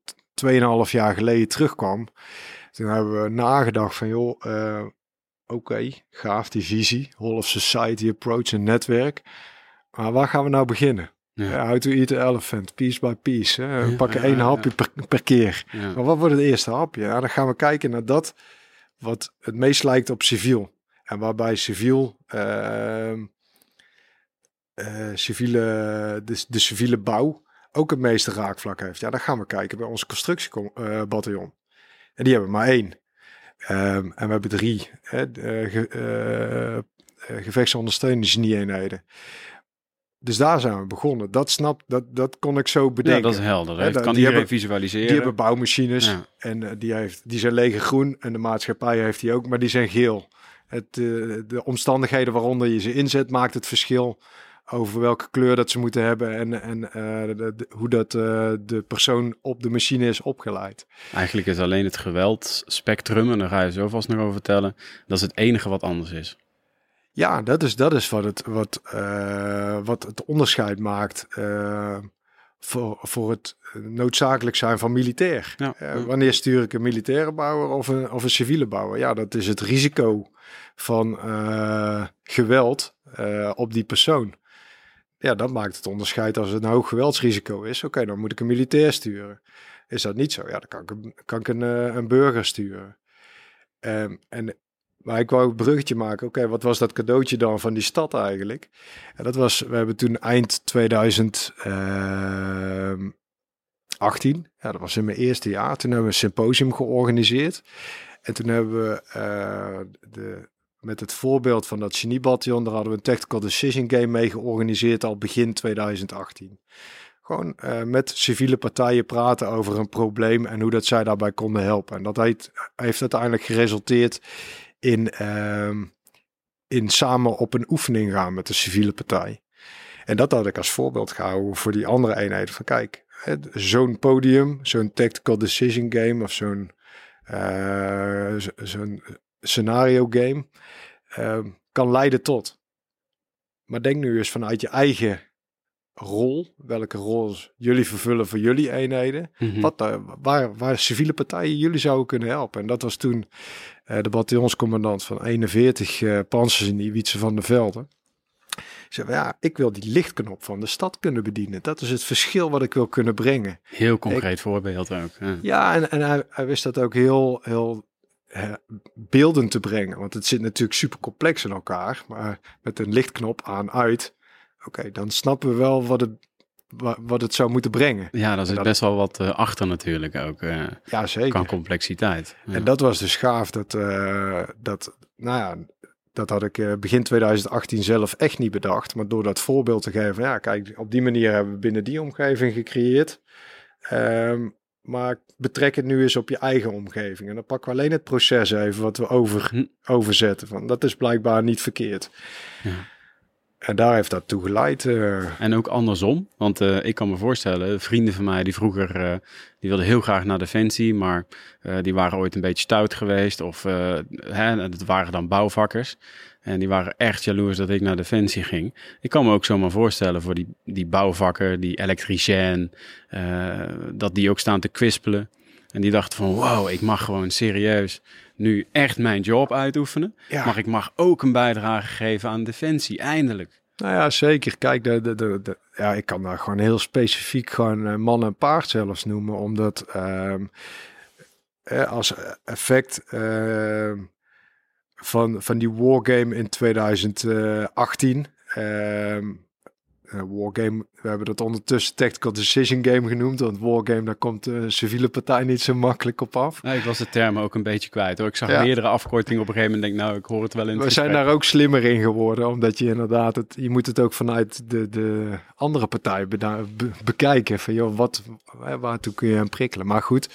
2,5 jaar geleden terugkwam. Toen hebben we nagedacht van, joh, uh, oké, gaaf die visie, whole of society approach en netwerk. Maar waar gaan we nou beginnen? Ja. how to eat the elephant, piece by piece. Hè. We pakken één hapje per, per keer. Maar wat wordt het eerste hapje? Nou, dan gaan we kijken naar dat wat het meest lijkt op civiel. En waarbij civiel, uh, uh, civiele, de, de civiele bouw ook het meeste raakvlak heeft. Ja, dan gaan we kijken bij ons constructiebataljon. en die hebben maar één. Um, en we hebben drie hè, uh, ge, uh, gevechtsondersteuningseenheden. Dus daar zijn we begonnen. Dat snap, dat, dat kon ik zo bedenken. Ja, dat is helder. Dat kan die visualiseren. Die hebben bouwmachines en uh, die, heeft, die zijn lege groen en de maatschappij heeft die ook, maar die zijn geel. Het, uh, de omstandigheden waaronder je ze inzet maakt het verschil over welke kleur dat ze moeten hebben en, en uh, de, de, hoe dat de persoon op de machine is opgeleid. Eigenlijk is alleen het geweld spectrum, en daar ga je zo vast nog over vertellen, dat is het enige wat anders is. Ja, dat is, dat is wat, het, wat, uh, wat het onderscheid maakt uh, voor, voor het noodzakelijk zijn van militair. Ja. Uh, wanneer stuur ik een militaire bouwer of een, of een civiele bouwer? Ja, dat is het risico van geweld op die persoon. Ja, dat maakt het onderscheid als het een hoog geweldsrisico is. Oké, dan moet ik een militair sturen. Is dat niet zo? Ja, dan kan ik, kan ik een, een burger sturen. Um, en maar ik wou een bruggetje maken. Oké, wat was dat cadeautje dan van die stad eigenlijk? En dat was, we hebben toen eind 2018, ehm, ja, dat was in mijn eerste jaar. Toen hebben we een symposium georganiseerd. En toen hebben we uh, de, met het voorbeeld van dat geniebataljon, daar hadden we een tactical decision game mee georganiseerd al begin 2018. Gewoon uh, met civiele partijen praten over een probleem en hoe dat zij daarbij konden helpen. En dat heeft uiteindelijk geresulteerd in, uh, in samen op een oefening gaan met de civiele partij. En dat had ik als voorbeeld gehouden voor die andere eenheden. Van kijk, zo'n podium, zo'n tactical decision game of zo'n eh, zo- zo'n scenario game ehm, kan leiden tot. Maar denk nu eens vanuit je eigen rol, welke rol jullie vervullen voor jullie eenheden, Mhm. wat daar, waar, waar civiele partijen jullie zouden kunnen helpen. En dat was toen eh, de bataljonscommandant van 41 eh panzers in die Wietse van der Velde. Ik zei, ja, ik wil die lichtknop van de stad kunnen bedienen. Dat is het verschil wat ik wil kunnen brengen. Heel concreet voorbeeld ook. Ja. Ja, en, en hij, hij wist dat ook heel, heel eh, beeldend te brengen. Want het zit natuurlijk super complex in elkaar. Maar met een lichtknop aan-uit, oké, dan snappen we wel wat het, wat het zou moeten brengen. Ja, daar zit dat- best wel wat eh, achter natuurlijk ook. eh Ja, zeker. kan complexiteit. Ja. En dat was dus gaaf. Dat, eh, dat, nou ja, dat had ik begin 2018 zelf echt niet bedacht. Maar door dat voorbeeld te geven, ja, kijk, op die manier hebben we binnen die omgeving gecreëerd. Ehm, maar betrek het nu eens op je eigen omgeving. En dan pakken we alleen het proces even wat we over, Hm. overzetten. Van, dat is blijkbaar niet verkeerd. Ja. En daar heeft dat toe geleid. eh. En ook andersom, want eh, ik kan me voorstellen, vrienden van mij die vroeger, eh, die wilden heel graag naar Defensie, maar die waren ooit een beetje stout geweest of hè, waren dan bouwvakkers. En die waren echt jaloers dat ik naar Defensie ging. Ik kan me ook zomaar voorstellen voor die, die bouwvakker, die elektricien, dat die ook staan te kwispelen. En die dachten van, wow, ik mag gewoon serieus nu echt mijn job uitoefenen. ja. Maar ik mag ook een bijdrage geven aan Defensie, eindelijk. Nou ja, zeker. Kijk, de, de, de, de- ja, ik kan daar gewoon heel specifiek gewoon eh, man en paard zelfs noemen. Omdat ehm, eh, als effect ehm, van, van die wargame in 2018... ehm, eh, wargame, we hebben dat ondertussen tactical decision game genoemd. Want wargame, daar komt de civiele partij niet zo makkelijk op af. Nou, ik was de term ook een beetje kwijt hoor. Ik zag Ja. meerdere afkortingen op een gegeven moment. Denk, nou, ik hoor het wel in het We zijn daar ook slimmer in geworden, omdat je inderdaad het, je moet het ook vanuit de, de andere partij be- bekijken. Van joh, wat, waar- waartoe kun je hem prikkelen? Maar goed,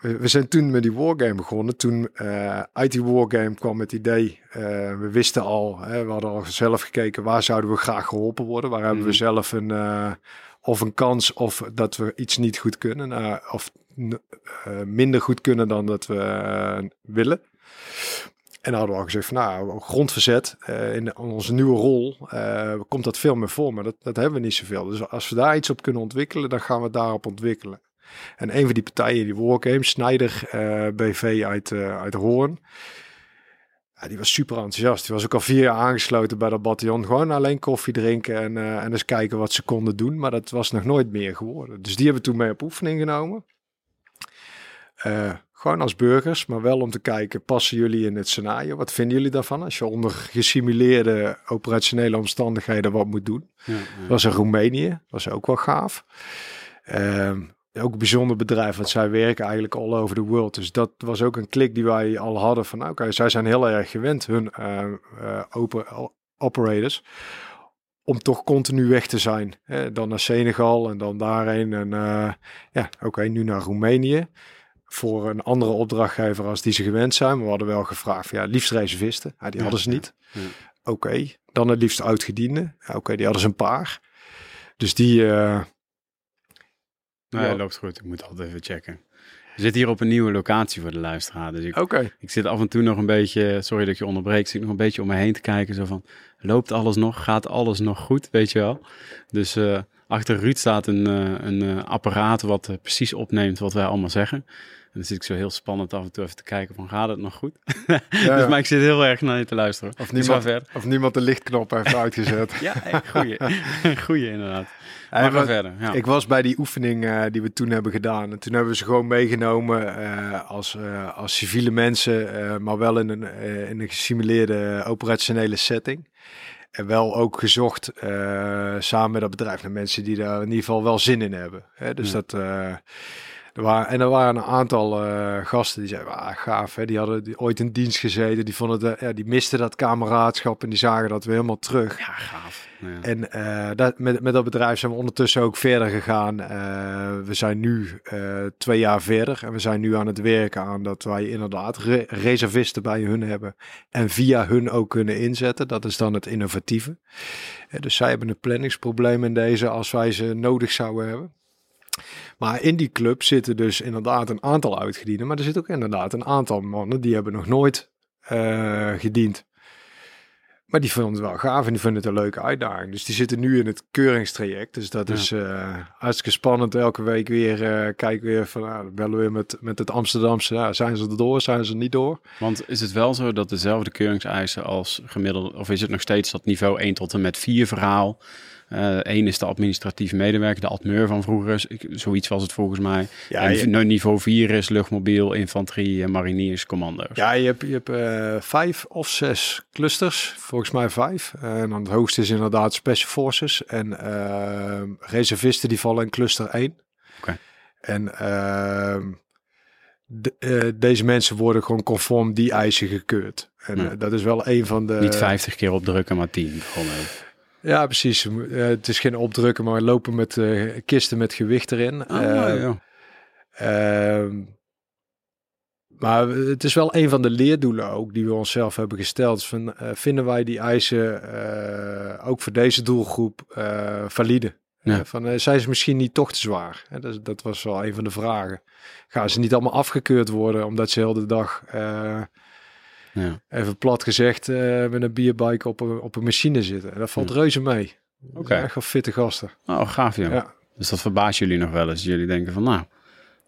we, zijn toen met die wargame begonnen. Toen eh, uit die wargame kwam het idee, eh, we wisten al, hè, we hadden al zelf gekeken waar zouden we graag geholpen worden. Waar hebben we Mhm. zelf een, eh, of een kans of dat we iets niet goed kunnen. of minder goed kunnen dan dat we willen. En dan hadden we al gezegd van nou, grondverzet eh, in onze nieuwe rol komt dat veel meer voor, maar dat, dat hebben we niet zoveel. Dus als we daar iets op kunnen ontwikkelen, dan gaan we het daarop ontwikkelen. En een van die partijen, die Snijder eh, BV uit, eh uit Hoorn, ja, die was super enthousiast. Die was ook al vier jaar aangesloten bij dat bataljon. Gewoon alleen koffie drinken en, eh, en eens kijken wat ze konden doen. Maar dat was nog nooit meer geworden. Dus die hebben we toen mee op oefening genomen. Eh, gewoon als burgers, maar wel om te kijken, passen jullie in het scenario? Wat vinden jullie daarvan als je onder gesimuleerde operationele omstandigheden wat moet doen? Ja, was in Roemenië, was ook wel gaaf. Ehm, ook een bijzonder bedrijf, want zij werken eigenlijk all over the world. Dus dat was ook een klik die wij al hadden van, nou, oké, zij zijn heel erg gewend, hun eh, eh, open, operators, om toch continu weg te zijn. Hè? Dan naar Senegal en dan daarheen. En eh, ja, oké, nu naar Roemenië. Voor een andere opdrachtgever als die ze gewend zijn. Maar we hadden wel gevraagd, van, ja, liefst reservisten. Ja, die Ja, hadden ze niet. ja. Oké, dan het liefst uitgediende. Ja, oké, die hadden ze een paar. Dus die, Nee, Ja. loopt goed. Ik moet altijd even checken. We zitten hier op een nieuwe locatie voor de luisteraar. Dus ik, oké. ik zit af en toe nog een beetje, sorry dat ik je onderbreek, ik zit nog een beetje om me heen te kijken. Zo van, loopt alles nog? Gaat alles nog goed? Weet je wel? Dus eh, achter Ruud staat een, eh, een eh, apparaat wat precies opneemt wat wij allemaal zeggen. En dan zit ik zo heel spannend af en toe even te kijken van, gaat het nog goed? Ja, dus, maar ik zit heel erg naar je te luisteren. Of niemand, of niemand de lichtknop heeft uitgezet. Ja, goeie. goeie inderdaad. Maar verder. Ja. Ik was bij die oefening eh, die we toen hebben gedaan. En toen hebben we ze gewoon meegenomen eh, als, eh, als civiele mensen, maar wel in een, in een gesimuleerde operationele setting. En wel ook gezocht samen met dat bedrijf naar mensen die daar in ieder geval wel zin in hebben. Hè? Dus Ja. dat. Er waren, en er waren een aantal eh, gasten die zeiden, ah, gaaf, hè? die hadden die, ooit in dienst gezeten, die, vonden ja, die misten dat kameraadschap en die zagen dat weer helemaal terug. Ja, gaaf. Ja. En eh, dat, met, met dat bedrijf zijn we ondertussen ook verder gegaan. Eh, we zijn nu twee jaar verder en we zijn nu aan het werken aan dat wij inderdaad re- reservisten bij hun hebben en via hun ook kunnen inzetten. Dat is dan het innovatieve. Dus zij hebben een planningsprobleem in deze als wij ze nodig zouden hebben. Maar in die club zitten dus inderdaad een aantal uitgedienden. Maar er zit ook inderdaad een aantal mannen die hebben nog nooit uh, gediend. Maar die vonden het wel gaaf en die vinden het een leuke uitdaging. Dus die zitten nu in het keuringstraject. Dus dat is uh, hartstikke spannend. Elke week weer uh, kijken weer van, nou, bellen we weer met, met het Amsterdamse. Nou, zijn ze er door, zijn ze er niet door? Want is het wel zo dat dezelfde keuringseisen als gemiddeld... of is het nog steeds dat niveau 1 tot en met 4 verhaal... Eén uh, is de administratieve medewerker, de admeur van vroeger. Zoiets was het volgens mij. Ja, en je... niveau 4 is luchtmobiel, infanterie, mariniers, commando's. Ja, je hebt, je hebt uh, vijf of zes clusters. Volgens mij vijf. En dan het hoogste is inderdaad Special Forces. En uh, reservisten die vallen in cluster 1. Okay. En ehm, de, deze mensen worden gewoon conform die eisen gekeurd. En ja. dat is wel een van de... Niet 50 keer opdrukken, maar 10. Gewoon ja, precies. Uh, het is geen opdrukken, maar lopen met uh, kisten met gewicht erin. Oh, uh, ja. uh, maar het is wel een van de leerdoelen ook die we onszelf hebben gesteld. Van, vinden wij die eisen ook voor deze doelgroep valide? Ja. van, zijn ze misschien niet toch te zwaar? Dat, dat, was wel een van de vragen. Gaan ze niet allemaal afgekeurd worden omdat ze heel de dag ja. Even plat gezegd, uh, met een bierbike op een, op een machine zitten. En dat valt reuze mee. Oké. Okay. Echt wel fitte gasten. Oh, gaaf joh. Ja. Dus dat verbaast jullie nog wel eens. Jullie denken van nou...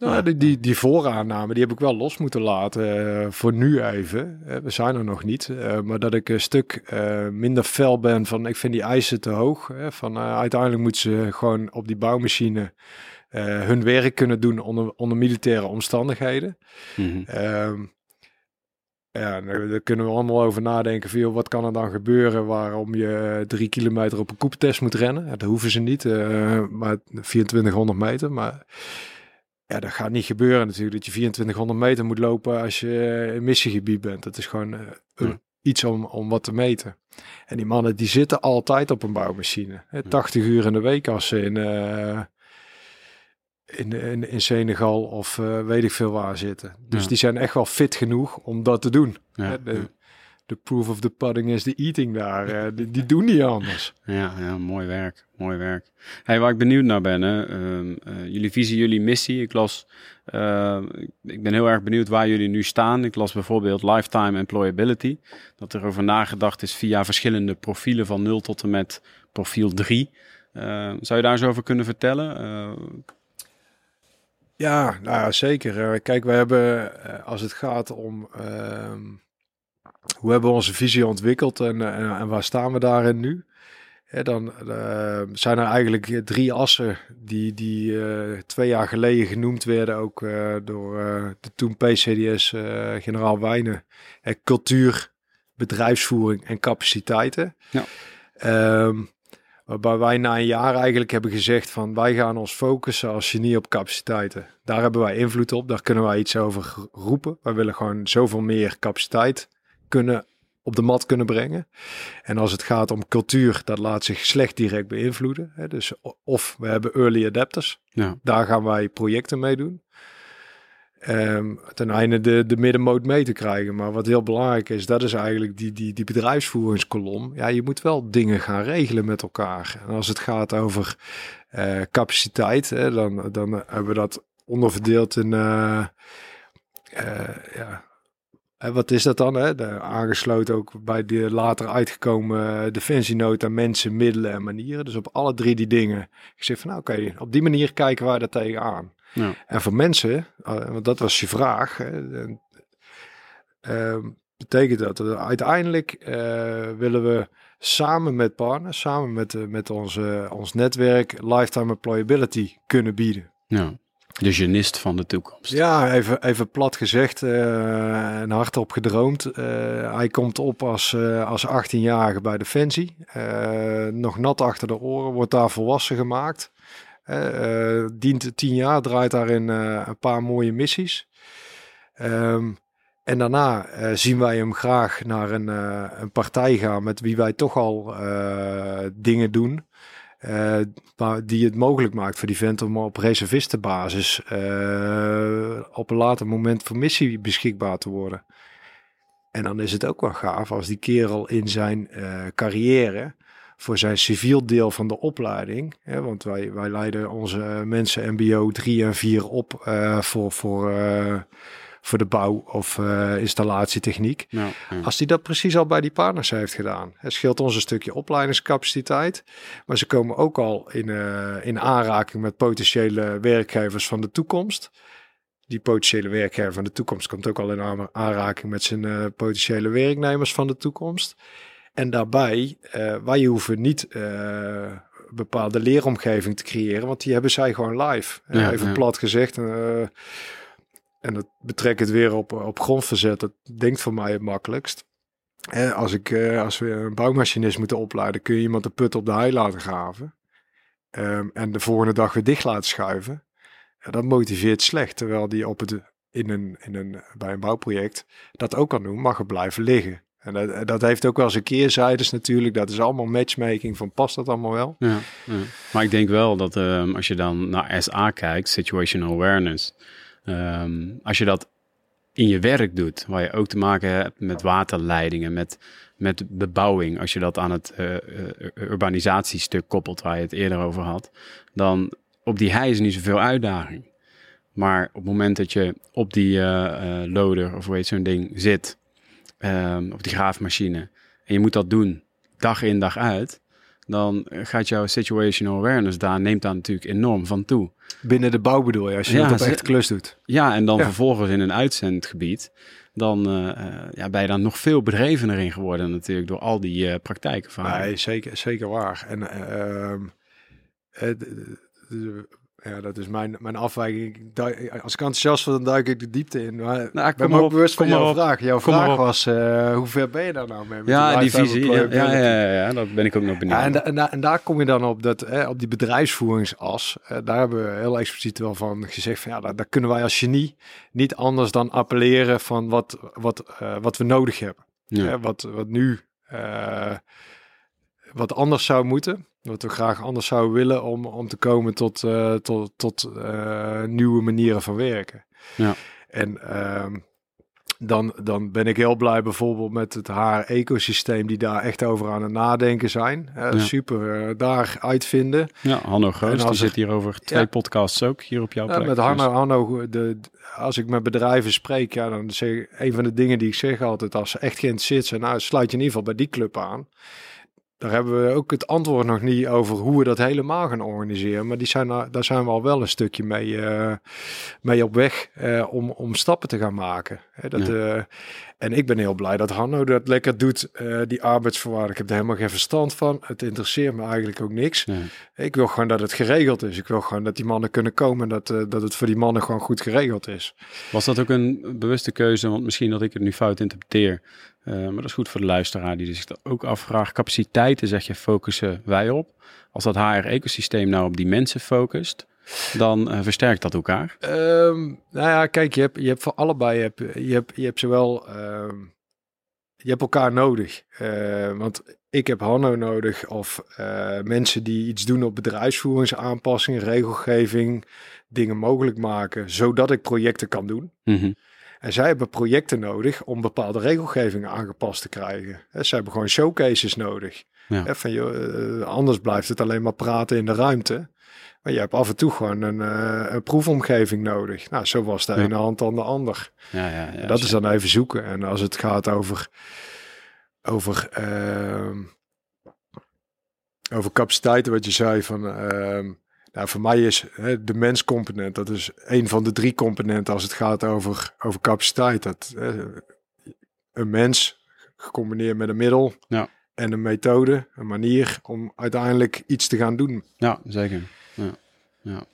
Nou, die, die, die vooraanname, die heb ik wel los moeten laten uh, voor nu even. Uh, we zijn er nog niet. Uh, maar dat ik een stuk minder fel ben van, ik vind die eisen te hoog. van, uiteindelijk moeten ze gewoon op die bouwmachine hun werk kunnen doen onder, onder militaire omstandigheden. Mm -hmm. Ja, daar kunnen we allemaal over nadenken. Veel, wat kan er dan gebeuren waarom je drie kilometer op een koeptest moet rennen? Dat hoeven ze niet, uh, maar 2400 meter. Maar ja, dat gaat niet gebeuren natuurlijk. Dat je 2400 meter moet lopen als je in missiegebied bent. Dat is gewoon uh, ja. iets om, om wat te meten. En die mannen die zitten altijd op een bouwmachine. Hè, 80 uur in de week als ze in... Uh, in, in, in Senegal of uh, weet ik veel waar zitten. Dus Ja. die zijn echt wel fit genoeg om dat te doen. Ja, de, proof of the pudding is the eating daar. eh, die, die doen niet anders. Ja, ja, mooi werk. Mooi werk. Hey, waar ik benieuwd naar ben, hè, ehm, eh, jullie visie, jullie missie. Ik las, eh, ik ben heel erg benieuwd waar jullie nu staan. Ik las bijvoorbeeld lifetime employability. Dat er over nagedacht is via verschillende profielen van 0 tot en met profiel 3. Eh, zou je daar eens over kunnen vertellen? Eh, Ja, nou ja, zeker. Eh, kijk, we hebben eh, als het gaat om ehm, hoe hebben we onze visie ontwikkeld en, eh, en, en waar staan we daarin nu? Hè, dan zijn er eigenlijk drie assen die, die twee jaar geleden genoemd werden, ook door de toen PCDS eh, generaal Wijnen. Cultuur, bedrijfsvoering en capaciteiten. Ja. Ehm, Waarbij wij na een jaar eigenlijk hebben gezegd van wij gaan ons focussen als genie op capaciteiten. Daar hebben wij invloed op, daar kunnen wij iets over roepen. Wij willen gewoon zoveel meer capaciteit kunnen op de mat kunnen brengen. En als het gaat om cultuur, dat laat zich slecht direct beïnvloeden. Hè. Dus of we hebben early adapters, ja, daar gaan wij projecten mee doen. Ehm, ten einde de, de middenmoot mee te krijgen. Maar wat heel belangrijk is, dat is eigenlijk die, die, die bedrijfsvoeringskolom. Ja, je moet wel dingen gaan regelen met elkaar. En als het gaat over eh, capaciteit, hè, dan, dan hebben we dat onderverdeeld in... eh, eh, ja, wat is dat dan? Hè? De, aangesloten ook bij de later uitgekomen defensienota mensen, middelen en manieren. Dus op alle drie die dingen. Ik zeg van nou oké, op die manier kijken wij er tegenaan. Ja, En voor mensen, uh, want dat was je vraag, ehm, betekent dat dat uiteindelijk eh, willen we samen met partners, samen met, eh, met onze, ons netwerk, lifetime employability kunnen bieden. ja. De genist van de toekomst. Ja, even, even plat gezegd eh, en hardop gedroomd. Eh, hij komt op als, eh, als 18-jarige bij Defensie. Eh, nog nat achter de oren, wordt daar volwassen gemaakt. Eh, dient 10 jaar, draait daarin eh, een paar mooie missies. Ehm, en daarna eh, zien wij hem graag naar een, een partij gaan met wie wij toch al dingen doen. maar die het mogelijk maakt voor die vent om op reservistenbasis op een later moment voor missie beschikbaar te worden. En dan is het ook wel gaaf als die kerel in zijn carrière voor zijn civiel deel van de opleiding. Hè, want wij, wij leiden onze mensen MBO 3 en 4 op uh, voor, voor, uh, voor de bouw of uh, installatietechniek. Ja, ja. Als hij dat precies al bij die partners heeft gedaan. Het scheelt ons een stukje opleidingscapaciteit. Maar ze komen ook al in, in aanraking met potentiële werkgevers van de toekomst die potentiële werkgever van de toekomst komt ook al in aanraking met zijn uh, potentiële werknemers van de toekomst. En daarbij, uh, wij hoeven niet uh, bepaalde leeromgeving te creëren, want die hebben zij gewoon live. Ja, even ja. plat gezegd. en dat betrekt het weer op, op grondverzet. Dat denkt voor mij het makkelijkst. als, ik, als we een bouwmachinist moeten opleiden, kun je iemand de put op de hei laten graven. Um, en de volgende dag weer dicht laten schuiven. Ja, dat motiveert slecht. Terwijl die op het, in een, in een, bij een bouwproject dat ook kan doen, mag er blijven liggen. En dat, dat heeft ook wel zijn keerzijdes natuurlijk. Dat is allemaal matchmaking van past dat allemaal wel. Ja, ja. Maar ik denk wel dat um, als je dan naar SA kijkt, situational awareness. Um, als je dat in je werk doet, waar je ook te maken hebt met waterleidingen, met, met bebouwing. Als je dat aan het uh, urbanisatiestuk koppelt, waar je het eerder over had, dan op die hei is niet zoveel uitdaging. Maar op het moment dat je op die uh, loader of heet zo'n ding zit, um, op die graafmachine, en je moet dat doen dag in dag uit, dan gaat jouw situational awareness daar, neemt daar natuurlijk enorm van toe. Binnen de bouw bedoel je, als je ja, dat op echt klus doet. Ja, en dan ja. vervolgens in een uitzendgebied, dan uh, ja, ben je dan nog veel bedrevener in geworden natuurlijk door al die uh, praktijken van. Nee, zeker, zeker waar. En uh, ja, dat is mijn, mijn afwijking. Als ik enthousiast word, dan duik ik de diepte in. Maar nou, ik ben me ook bewust van jouw vraag. Jouw vraag was, uh, hoe ver ben je daar nou mee? Met ja, die visie. Ja, ja, ja, ja, dat ben ik ook nog benieuwd. Ja, en, da, en, da, en, daar kom je dan op, dat, eh, op die bedrijfsvoeringsas. Eh, daar hebben we heel expliciet wel van gezegd van, ja, daar, daar, kunnen wij als genie niet anders dan appelleren van wat, wat, uh, wat we nodig hebben. Ja. wat, wat nu wat anders zou moeten. Wat we graag anders zouden willen om, om te komen tot, uh, tot, tot uh, nieuwe manieren van werken. Ja. En uh, dan, dan ben ik heel blij bijvoorbeeld met het haar-ecosysteem die daar echt over aan het nadenken zijn. Ja. Super daar uitvinden. Ja, Hanno En die zit hier over twee Ja. podcasts ook, hier op jouw Ja, plek. met Hanno, Dus- Hanno de, als ik met bedrijven spreek, ja, dan zeg ik, een van de dingen die ik zeg altijd, als ze echt geïnteresseerd zijn, nou, sluit je in ieder geval bij die club aan. Daar hebben we ook het antwoord nog niet over hoe we dat helemaal gaan organiseren. Maar die zijn, daar zijn we al wel een stukje mee, eh, mee op weg eh, om, om stappen te gaan maken. Hè, dat, eh, en ik ben heel blij dat Hanno dat lekker doet, die arbeidsvoorwaarden. Ik heb er helemaal geen verstand van. Het interesseert me eigenlijk ook niks. Nee. Ik wil gewoon dat het geregeld is. Ik wil gewoon dat die mannen kunnen komen en dat, dat het voor die mannen gewoon goed geregeld is. Was dat ook een bewuste keuze? Want misschien dat ik het nu fout interpreteer. Eh, maar dat is goed voor de luisteraar die zich dat ook afvraagt. Capaciteiten, zeg je, focussen wij op. Als dat HR-ecosysteem nou op die mensen focust, dan eh, versterkt dat elkaar. Ehm, nou ja, kijk, je hebt, je hebt voor allebei, je hebt, je hebt, je hebt zowel, ehm, je hebt elkaar nodig. Eh, want ik heb Hanno nodig of mensen die iets doen op bedrijfsvoeringsaanpassing, regelgeving, dingen mogelijk maken, zodat ik projecten kan doen. Mhm. En zij hebben projecten nodig om bepaalde regelgeving aangepast te krijgen. Ze hebben gewoon showcases nodig. Ja. Van, joh, eh, anders blijft het alleen maar praten in de ruimte. Maar je hebt af en toe gewoon een, eh, een proefomgeving nodig. Nou, zo was de Ja. ene hand dan de ander. Ja, ja, ja, dat is dan even zoeken. En als het gaat over, over, ehm, over capaciteiten, wat je zei van... ehm, nou, voor mij is hè, de menscomponent, dat is een van de drie componenten als het gaat over, over capaciteit. Dat, eh, een mens gecombineerd met een middel Ja. en een methode, een manier om uiteindelijk iets te gaan doen. Ja, zeker. Ja. Ja.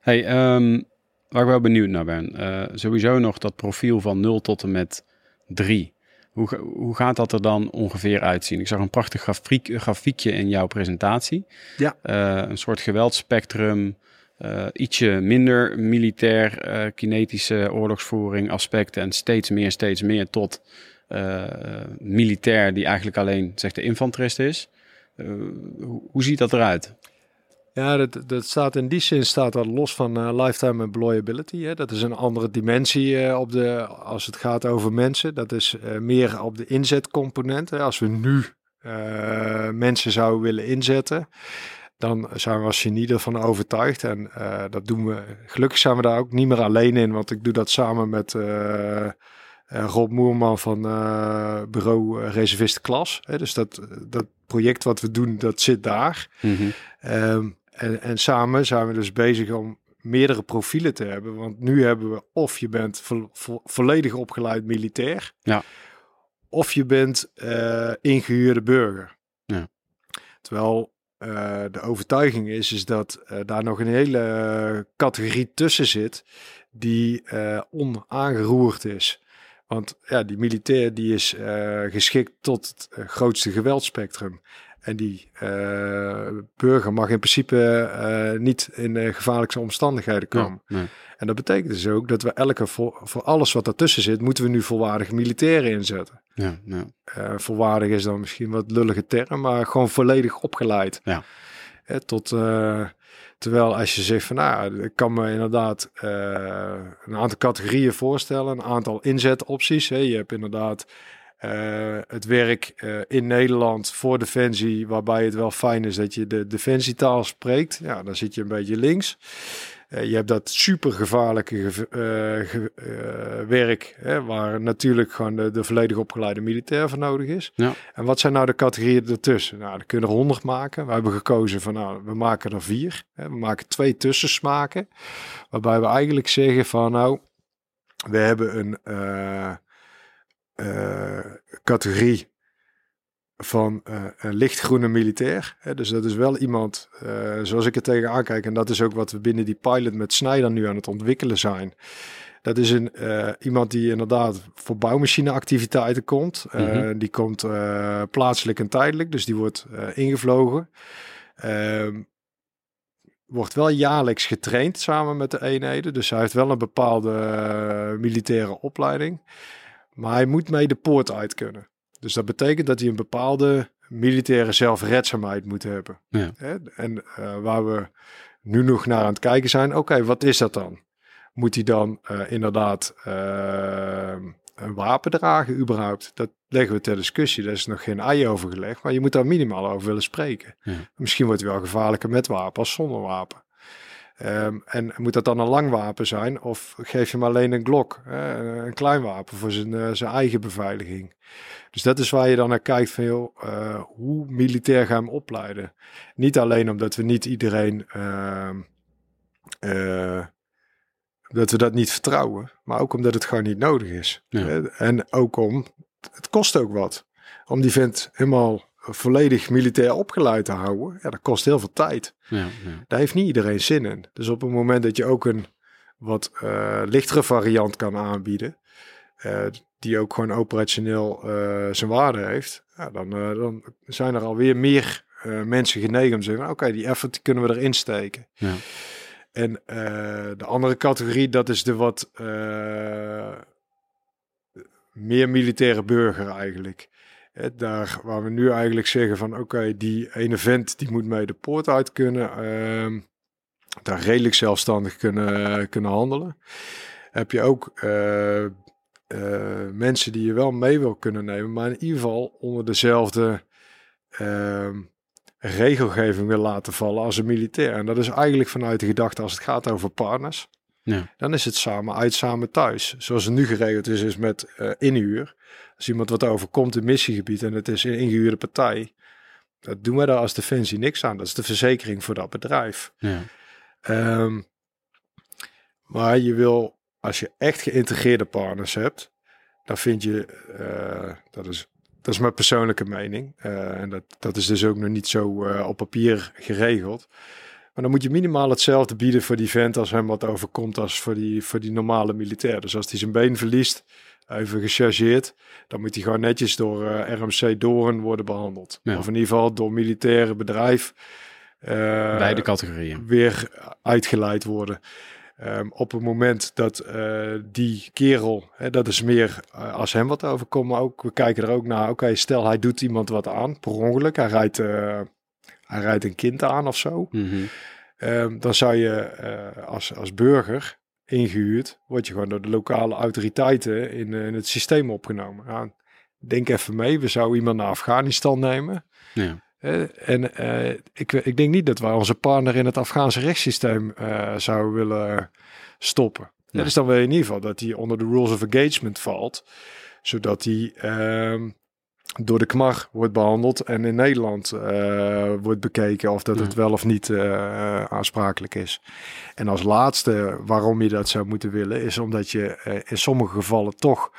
Hey, ehm, waar ik wel benieuwd naar ben. eh, sowieso nog dat profiel van 0 tot en met 3. Hoe, hoe gaat dat er dan ongeveer uitzien? Ik zag een prachtig grafiek, grafiekje in jouw presentatie. Ja. Eh, een soort geweldspectrum. eh, ietsje minder militair, eh, kinetische oorlogsvoering aspecten. En steeds meer, steeds meer tot militair, die eigenlijk alleen zeg, de infanterist is. Hoe, hoe ziet dat eruit? Ja, dat, dat staat in die zin staat dat los van eh, lifetime employability. Hè. Dat is een andere dimensie eh, op de, als het gaat over mensen. Dat is eh, meer op de inzetcomponent. Hè. Als we nu mensen zouden willen inzetten, dan zijn we als genie ervan overtuigd. En dat doen we. Gelukkig zijn we daar ook niet meer alleen in, want ik doe dat samen met uh, Rob Moerman van bureau Reservist Klas. Hè, dus dat, dat project wat we doen, dat zit daar. Ehm, en, en samen zijn we dus bezig om meerdere profielen te hebben. Want nu hebben we of je bent vo vo volledig opgeleid militair. Ja. Of je bent uh, ingehuurde burger. Ja. Terwijl uh, de overtuiging is, is dat uh, daar nog een hele categorie tussen zit die onaangeroerd is. Want ja, die militair die is geschikt tot het grootste geweldspectrum. En die uh, burger mag in principe uh, niet in uh, gevaarlijke omstandigheden komen. Nee. En dat betekent dus ook dat we elke, voor, voor alles wat daartussen zit, moeten we nu volwaardige militairen inzetten. Ja, ja. volwaardig is dan misschien wat lullige term, maar gewoon volledig opgeleid. Ja. tot, terwijl als je zegt van, nou, ik kan me inderdaad een aantal categorieën voorstellen, een aantal inzetopties. Hè. Je hebt inderdaad uh, het werk uh, in Nederland voor Defensie, waarbij het wel fijn is dat je de Defensietaal spreekt. Ja, dan zit je een beetje links. Uh, je hebt dat super gevaarlijke ge werk, hè, waar natuurlijk gewoon de, de volledig opgeleide militair voor nodig is. Ja. En wat zijn nou de categorieën ertussen? Nou, dan kunnen er honderd maken. We hebben gekozen van, nou, we maken er vier. Hè. We maken twee tussensmaken, waarbij we eigenlijk zeggen van, nou, we hebben een categorie van uh, een lichtgroene militair. Hè, dus dat is wel iemand, uh, zoals ik er tegenaan kijk, en dat is ook wat we binnen die pilot met Snijder nu aan het ontwikkelen zijn. Dat is een, iemand die inderdaad voor bouwmachineactiviteiten komt. Mm -hmm. Die komt plaatselijk en tijdelijk, dus die wordt ingevlogen. Ehm, wordt wel jaarlijks getraind samen met de eenheden. Dus hij heeft wel een bepaalde militaire opleiding. Maar hij moet mee de poort uit kunnen. Dus dat betekent dat hij een bepaalde militaire zelfredzaamheid moet hebben. Ja. En uh, waar we nu nog naar aan het kijken zijn, oké, okay, wat is dat dan? Moet hij dan uh, inderdaad uh, een wapen dragen überhaupt? Dat leggen we ter discussie. Daar is nog geen ei over gelegd, maar je moet daar minimaal over willen spreken. Ja. Misschien wordt hij wel gevaarlijker met wapen als zonder wapen. Um, en moet dat dan een lang wapen zijn? Of geef je hem alleen een glok, een klein wapen voor zijn, uh, zijn eigen beveiliging? Dus dat is waar je dan naar kijkt van, joh, uh, hoe militair gaan we hem opleiden? Niet alleen omdat we niet iedereen, ehm, dat we dat niet vertrouwen, maar ook omdat het gewoon niet nodig is. Ja. En ook om, het kost ook wat. Om die vent helemaal volledig militair opgeleid te houden, ja, dat kost heel veel tijd. Ja, ja. Daar heeft niet iedereen zin in. Dus op het moment dat je ook een wat uh, lichtere variant kan aanbieden, uh, die ook gewoon operationeel uh, zijn waarde heeft, ja, dan, dan zijn er alweer meer mensen genegen om te zeggen, oké, okay, die effort kunnen we erin steken. Ja. En de andere categorie, dat is de wat meer militaire burger eigenlijk. Daar waar we nu eigenlijk zeggen van oké, die ene vent die moet mee de poort uit kunnen. Uh, daar redelijk zelfstandig kunnen, kunnen handelen. Heb je ook uh, uh, mensen die je wel mee wil kunnen nemen, maar in ieder geval onder dezelfde ehm, regelgeving wil laten vallen als een militair. En dat is eigenlijk vanuit de gedachte als het gaat over partners. Ja. Dan is het samen uit, samen thuis. Zoals het nu geregeld is, is met uh, inhuur. Als iemand wat overkomt in missiegebied en het is een ingehuurde partij, dat doen wij daar als Defensie niks aan. Dat is de verzekering voor dat bedrijf. Ja. Um, maar je wil, als je echt geïntegreerde partners hebt, dan vind je, uh, dat, is, dat is mijn persoonlijke mening, uh, en dat, dat is dus ook nog niet zo op papier geregeld. Maar dan moet je minimaal hetzelfde bieden voor die vent als hem wat overkomt als voor die, voor die normale militair. Dus als hij zijn been verliest, even gechargeerd, dan moet hij gewoon netjes door uh, RMC Doorn worden behandeld. Ja. Of in ieder geval door militaire bedrijf. Uh, Beide categorieën. Weer uitgeleid worden. Um, op het moment dat uh, die kerel, hè, dat is meer uh, als hem wat overkomt, maar ook we kijken er ook naar. Oké, okay, stel hij doet iemand wat aan, per ongeluk, hij rijdt, uh, hij rijdt een kind aan of zo. Mm -hmm. um, dan zou je als, als burger ingehuurd, word je gewoon door de lokale autoriteiten in, in het systeem opgenomen. Denk even mee, we zouden iemand naar Afghanistan nemen. Ja. Eh, en eh, ik, ik denk niet dat wij onze partner in het Afghaanse rechtssysteem eh, zouden willen stoppen. Nee. Dus dan wil je in ieder geval dat hij onder de rules of engagement valt, zodat hij ehm, door de KMAR wordt behandeld en in Nederland eh, wordt bekeken of dat het wel of niet eh, aansprakelijk is. En als laatste waarom je dat zou moeten willen, is omdat je eh, in sommige gevallen toch,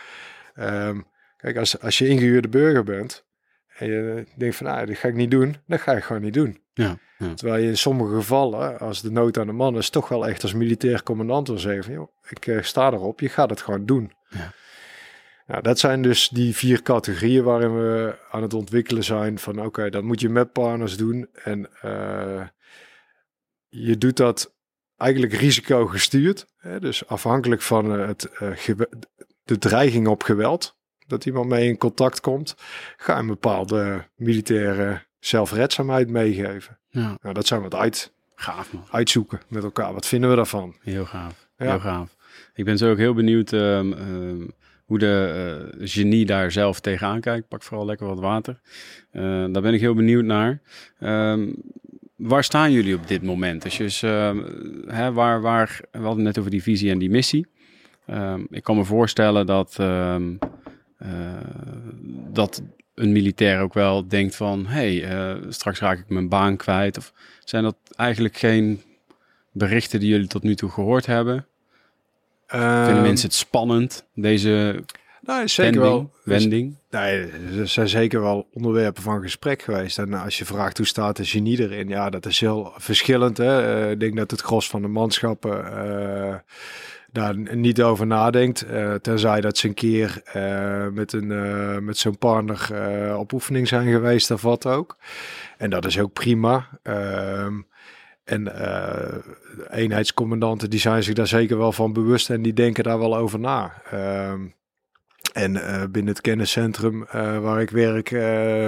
ehm, kijk, als, als je ingehuurde burger bent en je denkt van, nou, dat ga ik niet doen, dan ga je gewoon niet doen. Ja. Ja. Terwijl je in sommige gevallen, als de nood aan de man is, toch wel echt als militair commandant wil zeggen van, joh, ik sta erop, je gaat het gewoon doen. Ja. Nou, dat zijn dus die vier categorieën waarin we aan het ontwikkelen zijn van, oké, dat moet je met partners doen. En eh, je doet dat eigenlijk risicogestuurd. Hè? Dus afhankelijk van eh, het, gewe- de dreiging op geweld, dat iemand mee in contact komt, ga je een bepaalde militaire zelfredzaamheid meegeven. ja. Nou, dat zijn we het uit, Gaaf man. uitzoeken met elkaar. Wat vinden we daarvan? Heel gaaf. Ja. Heel gaaf. Ik ben zo ook heel benieuwd ehm, ehm, hoe de eh, genie daar zelf tegenaan kijkt. Pak vooral lekker wat water. Eh, daar ben ik heel benieuwd naar. Ehm, waar staan jullie op dit moment? Dus, hè, waar, waar, we hadden net over die visie en die missie. Ehm, ik kan me voorstellen dat, eh, dat een militair ook wel denkt van... hey, straks raak ik mijn baan kwijt. Of zijn dat eigenlijk geen berichten die jullie tot nu toe gehoord hebben? Vinden Ehm, mensen het spannend, deze nou, zeker wending? wel. wending? Nee, er zijn zeker wel onderwerpen van gesprek geweest. En als je vraagt hoe staat de genie erin, ja, dat is heel verschillend. Hè? Eh, ik denk dat het gros van de manschappen eh, daar niet over nadenkt. eh, tenzij dat ze een keer met, een, met zo'n partner op oefening zijn geweest of wat ook. En dat is ook prima. Ehm, en eh, eenheidscommandanten die zijn zich daar zeker wel van bewust en die denken daar wel over na. Ehm, en eh, binnen het kenniscentrum eh, waar ik werk,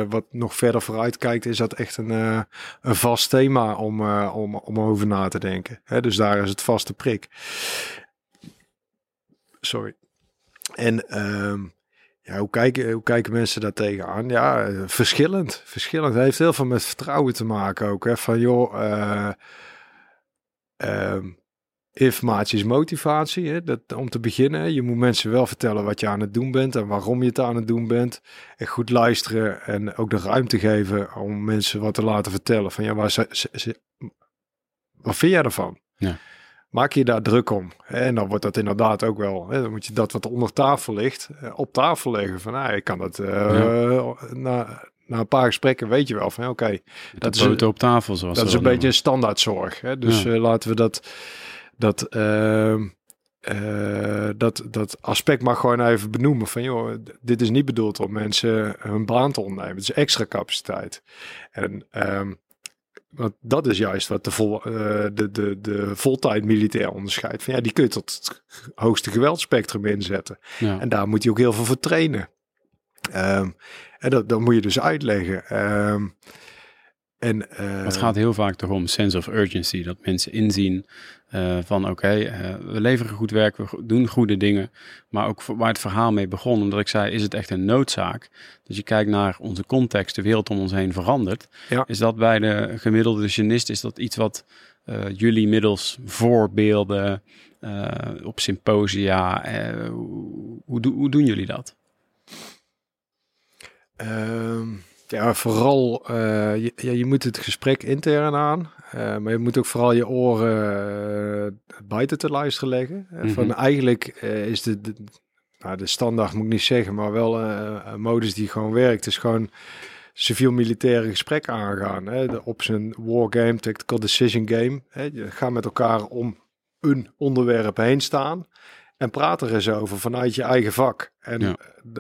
wat nog verder vooruit kijkt, is dat echt een, een vast thema om, om, om over na te denken. Hè, dus daar is het vaste prik. Sorry. En ehm, ja, hoe, kijken, hoe kijken mensen daar tegenaan? Ja, eh, verschillend. Verschillend. Het heeft heel veel met vertrouwen te maken ook. Hè? Van joh, eh, ehm, informatie is motivatie. Hè? Dat, om te beginnen, je moet mensen wel vertellen wat je aan het doen bent en waarom je het aan het doen bent. En goed luisteren en ook de ruimte geven om mensen wat te laten vertellen. Van ja, waar ze- wat vind jij ervan? Ja. Maak je daar druk om. En dan wordt dat inderdaad ook wel. Hè? Dan moet je dat wat onder tafel ligt, eh, op tafel leggen. Van nou, ik kan dat eh, na, na een paar gesprekken weet je wel van oké, Dat Dat is boter op tafel, zoals dat is een beetje een standaardzorg. Hè? Dus Ja. eh, laten we dat, dat, ehm, eh, dat, dat aspect maar gewoon even benoemen. Van joh, dit is niet bedoeld om mensen hun baan te ontnemen. Het is extra capaciteit. En ehm, want dat is juist wat de, vol, eh, de, de, de voltijd militair onderscheidt. Van ja, die kun je tot het hoogste geweldspectrum inzetten. Ja. En daar moet je ook heel veel voor trainen. Ehm, en dat, dat moet je dus uitleggen. Ehm, en, eh, Het gaat heel vaak toch om sense of urgency. Dat mensen inzien eh, van oké, eh, we leveren goed werk, we doen goede dingen. Maar ook waar het verhaal mee begon, omdat ik zei, is het echt een noodzaak? Dus je kijkt naar onze context, de wereld om ons heen verandert. Ja. Is dat bij de gemiddelde genist, is dat iets wat jullie middels voorbeelden op symposia, hoe, hoe, doe- hoe doen jullie dat? Ehm, ja, vooral, eh, je, ja, je moet het gesprek intern aan, eh, maar je moet ook vooral je oren uh, buiten te luisteren leggen. Eh, Mhm. Van eigenlijk eh, is de, de, nou, de standaard moet ik niet zeggen, maar wel eh, een modus die gewoon werkt. is gewoon civiel-militaire gesprek aangaan. Hè? De, op zijn wargame, tactical decision game. Hè? Je gaat met elkaar om een onderwerp heen staan. En praat er eens over vanuit je eigen vak. En Ja.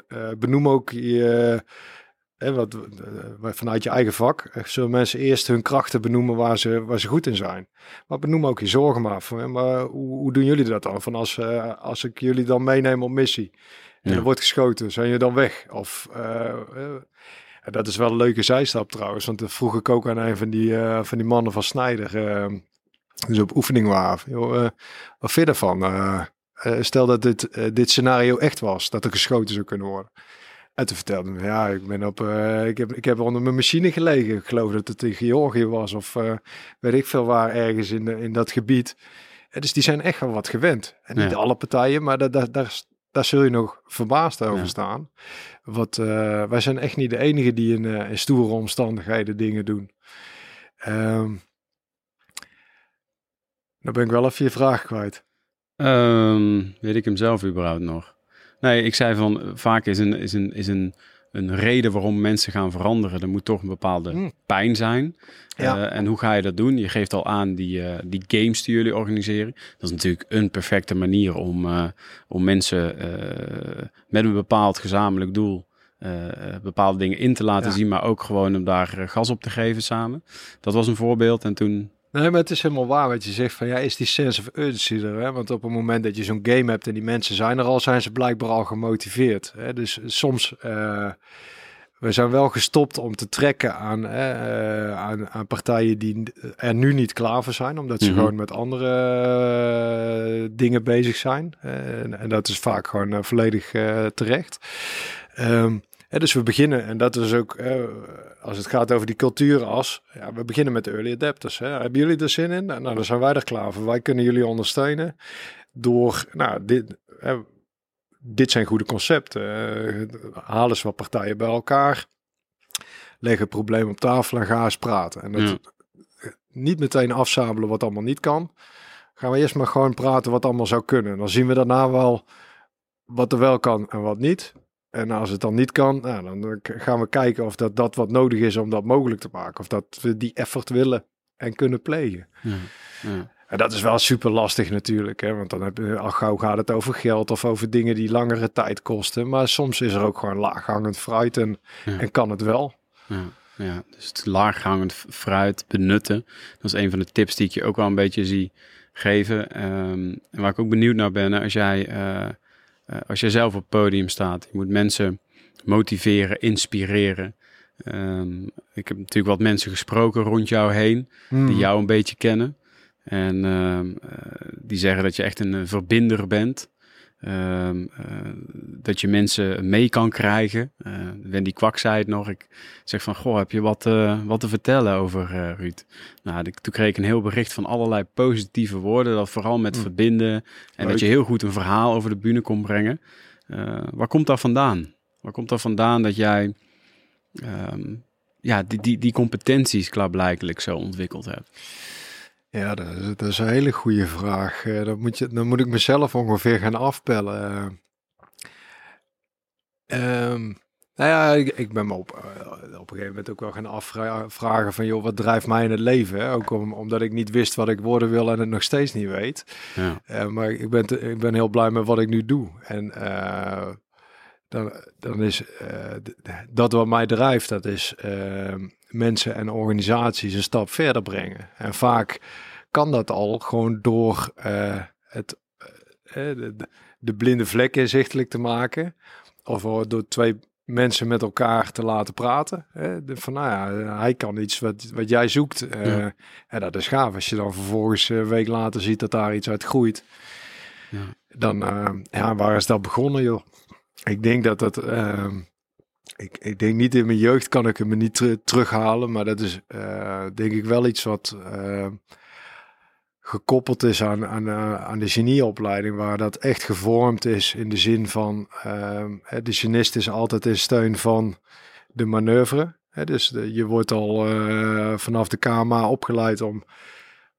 eh, benoem ook je, hè, wat, eh, vanuit je eigen vak. eh, Zullen mensen eerst hun krachten benoemen waar ze, waar ze goed in zijn. Maar benoem ook je zorgen maar. Van, maar hoe, hoe doen jullie dat dan? Van als, eh, als ik jullie dan meeneem op missie. En Ja. er wordt geschoten, zijn je dan weg? Of... eh, eh, dat is wel een leuke zijstap trouwens. Want dat vroeg ik ook aan een van die, eh, van die mannen van Snijder. eh, dus op oefening waren. Joh, eh, wat vind je ervan? Eh, eh, stel dat dit, eh, dit scenario echt was. Dat er geschoten zou kunnen worden. En toen vertelde hij, ja, ik ben op, uh, ik, heb, ik heb onder mijn machine gelegen. Ik geloof dat het in Georgië was of uh, weet ik veel waar, ergens in, in dat gebied. En dus die zijn echt wel wat gewend. En niet alle partijen, maar daar, daar, daar, daar zul je nog verbaasd over staan. Wat, uh, wij zijn echt niet de enigen die in, in stoere omstandigheden dingen doen. Um, nou ben ik wel even je vraag kwijt. Um, weet ik hem zelf überhaupt nog? Nee, ik zei van vaak is een, is een, is een, een reden waarom mensen gaan veranderen. Er moet toch een bepaalde hmm. pijn zijn. Ja. Uh, en hoe ga je dat doen? Je geeft al aan die, uh, die games die jullie organiseren. Dat is natuurlijk een perfecte manier om, uh, om mensen met een bepaald gezamenlijk doel bepaalde dingen in te laten ja. zien, maar ook gewoon om daar gas op te geven samen. Dat was een voorbeeld. En toen Nee, maar het is helemaal waar wat je zegt van ja, is die sense of urgency er? Hè? Want op het moment dat je zo'n game hebt en die mensen zijn er al, zijn ze blijkbaar al gemotiveerd. Hè? Dus soms, uh, we zijn wel gestopt om te trekken aan, uh, aan, aan, partijen die er nu niet klaar voor zijn, omdat ze mhm. gewoon met andere uh, dingen bezig zijn. En, en, dat is vaak gewoon volledig terecht. Um, dus we beginnen, en dat is ook, als het gaat over die cultuuras, ja, we beginnen met de early adapters. Hè. Hebben jullie er zin in? Nou, dan zijn wij er klaar voor. Wij kunnen jullie ondersteunen door, nou, dit, dit zijn goede concepten. Uh, halen ze wat partijen bij elkaar, leggen het probleem op tafel en gaan eens praten. En dat, niet meteen afzabelen wat allemaal niet kan. Gaan we eerst maar gewoon praten wat allemaal zou kunnen. Dan zien we daarna wel wat er wel kan en wat niet. En als het dan niet kan, nou, dan gaan we kijken of dat, dat wat nodig is om dat mogelijk te maken. Of dat we die effort willen en kunnen plegen. Ja, ja. En dat is wel super lastig natuurlijk. Hè? Want dan heb je, al gauw gaat het over geld of over dingen die langere tijd kosten. Maar soms is er ook gewoon laaghangend fruit en, en kan het wel. Ja. Ja, dus het laaghangend fruit benutten. Dat is een van de tips die ik je ook wel een beetje zie geven. Um, en waar ik ook benieuwd naar ben, als jij uh, uh, als je zelf op het podium staat, je moet mensen motiveren, inspireren. Um, ik heb natuurlijk wat mensen gesproken rond jou heen, die hmm. jou een beetje kennen. En uh, die zeggen dat je echt een verbinder bent. Ehm, eh, dat je mensen mee kan krijgen. Uh, Wendy Kwak zei het nog. Ik zeg van, goh, heb je wat, uh, wat te vertellen over Ruud? Nou, toen kreeg ik een heel bericht van allerlei positieve woorden. Dat vooral met mm. verbinden. En dat je heel goed een verhaal over de bühne kon brengen. waar komt dat vandaan? Waar komt dat vandaan dat jij um, ja, die, die, die competenties klaarblijkelijk zo ontwikkeld hebt? Ja, dat is, dat is, een hele goede vraag. Uh, dan, moet je, dan moet ik mezelf ongeveer gaan afpellen. Um, nou ja, ik, ik ben me op, uh, op een gegeven moment ook wel gaan afvragen van... joh, wat drijft mij in het leven? Hè? Ook om, omdat ik niet wist wat ik worden wil en het nog steeds niet weet. Ja. Uh, maar ik ben, te, ik ben heel blij met wat ik nu doe. En dan, dan is dat wat mij drijft, dat is ehm, mensen en organisaties een stap verder brengen. En vaak kan dat al gewoon door uh, het, uh, de, de, blinde vlek inzichtelijk te maken. Of door twee mensen met elkaar te laten praten. Hè? De, van nou ja, hij kan iets wat, wat jij zoekt. Uh, ja. En dat is gaaf. Als je dan vervolgens een week later ziet dat daar iets uit groeit. Ja. Dan, ja, waar is dat begonnen joh? Ik denk dat dat ehm, ik, ik denk niet in mijn jeugd kan ik hem niet terughalen, maar dat is uh, denk ik wel iets wat uh, gekoppeld is aan, aan, uh, aan de genieopleiding, waar dat echt gevormd is in de zin van ehm, de genist is altijd in steun van de manoeuvre. Dus je wordt al vanaf de KMA opgeleid om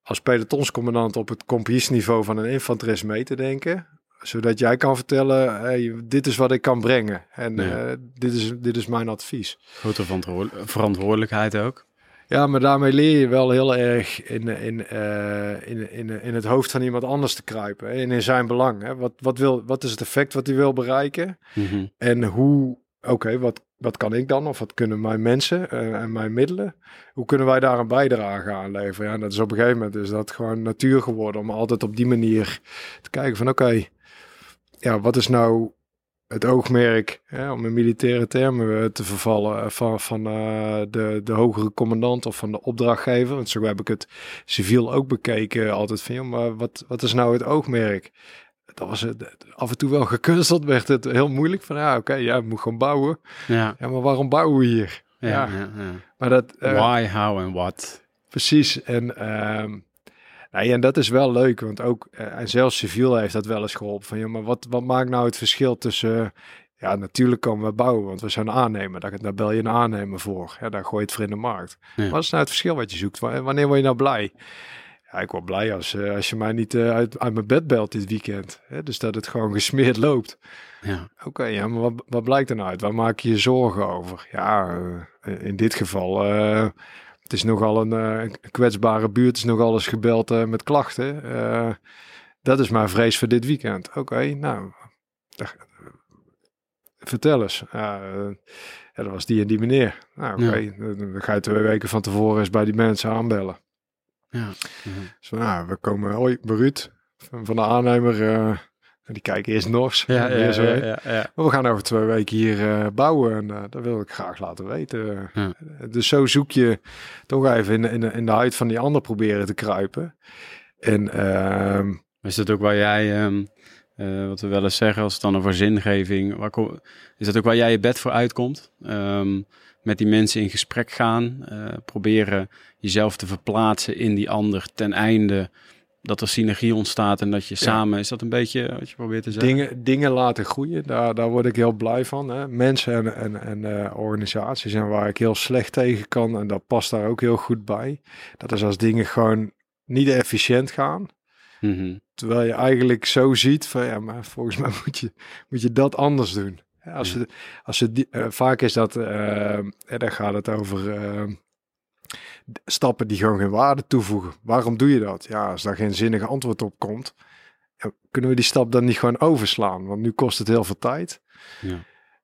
als pelotonscommandant op het compagniesniveau van een infanterist mee te denken zodat jij kan vertellen, hey, dit is wat ik kan brengen. En uh, dit, is, dit is mijn advies. Grote verantwoordelijkheid ook. Ja, maar daarmee leer je wel heel erg in, in, uh, in, in, in het hoofd van iemand anders te kruipen. En in zijn belang. Hè? Wat, wat, wil, wat is het effect wat hij wil bereiken? Mm -hmm. En hoe, oké, wat, wat kan ik dan? Of wat kunnen mijn mensen uh, en mijn middelen? Hoe kunnen wij daar een bijdrage aan leveren? Ja, dat is op een gegeven moment is dat gewoon natuur geworden. Om altijd op die manier te kijken van oké, ja, wat is nou het oogmerk, hè, om in militaire termen eh, te vervallen, eh, van, van uh, de, de hogere commandant of van de opdrachtgever. Want zo heb ik het civiel ook bekeken altijd van, joh, maar wat, wat is nou het oogmerk? dat was het, af en toe wel gekunsteld, werd het heel moeilijk. Van ja, oké, ja, we moet gewoon bouwen. Ja. Ja, maar waarom bouwen we hier? Ja, Ja. ja, ja. Maar dat, eh, Why, how en what. Precies. En, ehm, nou ja, en dat is wel leuk, want ook, eh, en zelfs civiel heeft dat wel eens geholpen. Van, ja, maar wat, wat maakt nou het verschil tussen, ja, natuurlijk komen we bouwen, want we zijn aannemer. Daar, daar bel je een aannemer voor. Ja, daar gooi je het voor in de markt. Ja. Wat is nou het verschil wat je zoekt? Wa- Wanneer word je nou blij? Ja, ik word blij als, eh, als je mij niet eh, uit, uit mijn bed belt dit weekend. Hè? Dus dat het gewoon gesmeerd loopt. Ja. Oké, ja, maar wat, wat blijkt er nou uit? Waar maak je je zorgen over? Ja, in dit geval, het is nogal een, eh, een kwetsbare buurt, is nogal eens gebeld eh, met klachten. Eh, dat is mijn vrees voor dit weekend. Oké, nou, vertel eens. Ja, dat was die en die meneer. Nou, oké, dan dan ga je twee weken van tevoren eens bij die mensen aanbellen. Ja. Zo, nou, we komen, hoi, Beruut, van, van de aannemer. En die kijken eerst nors. Ja, ja, ja, ja. Maar we gaan over twee weken hier eh, bouwen en eh, dat wil ik graag laten weten. Ja. Dus zo zoek je toch even in, de- in, de- in de huid van die ander proberen te kruipen. En ehm, Is dat ook waar jij, ehm, eh, wat we wel eens zeggen als het dan over zingeving, waar is dat ook waar jij je bed voor uitkomt? Ehm, met die mensen in gesprek gaan, proberen jezelf te verplaatsen in die ander ten einde dat er synergie ontstaat en dat je samen, is dat een beetje wat je probeert te zeggen? dingen, dingen laten groeien, daar, daar word ik heel blij van. Hè. Mensen en, en, en eh, organisaties zijn waar ik heel slecht tegen kan en dat past daar ook heel goed bij. Dat is als dingen gewoon niet efficiënt gaan. Mhm. Terwijl je eigenlijk zo ziet van ja, maar volgens mij moet je, moet je dat anders doen. Als je, als die, eh, vaak is dat, hè, dan gaat het over stappen die gewoon geen waarde toevoegen. Waarom doe je dat? Ja, als daar geen zinnig antwoord op komt, kunnen we die stap dan niet gewoon overslaan? Want nu kost het heel veel tijd. Ja.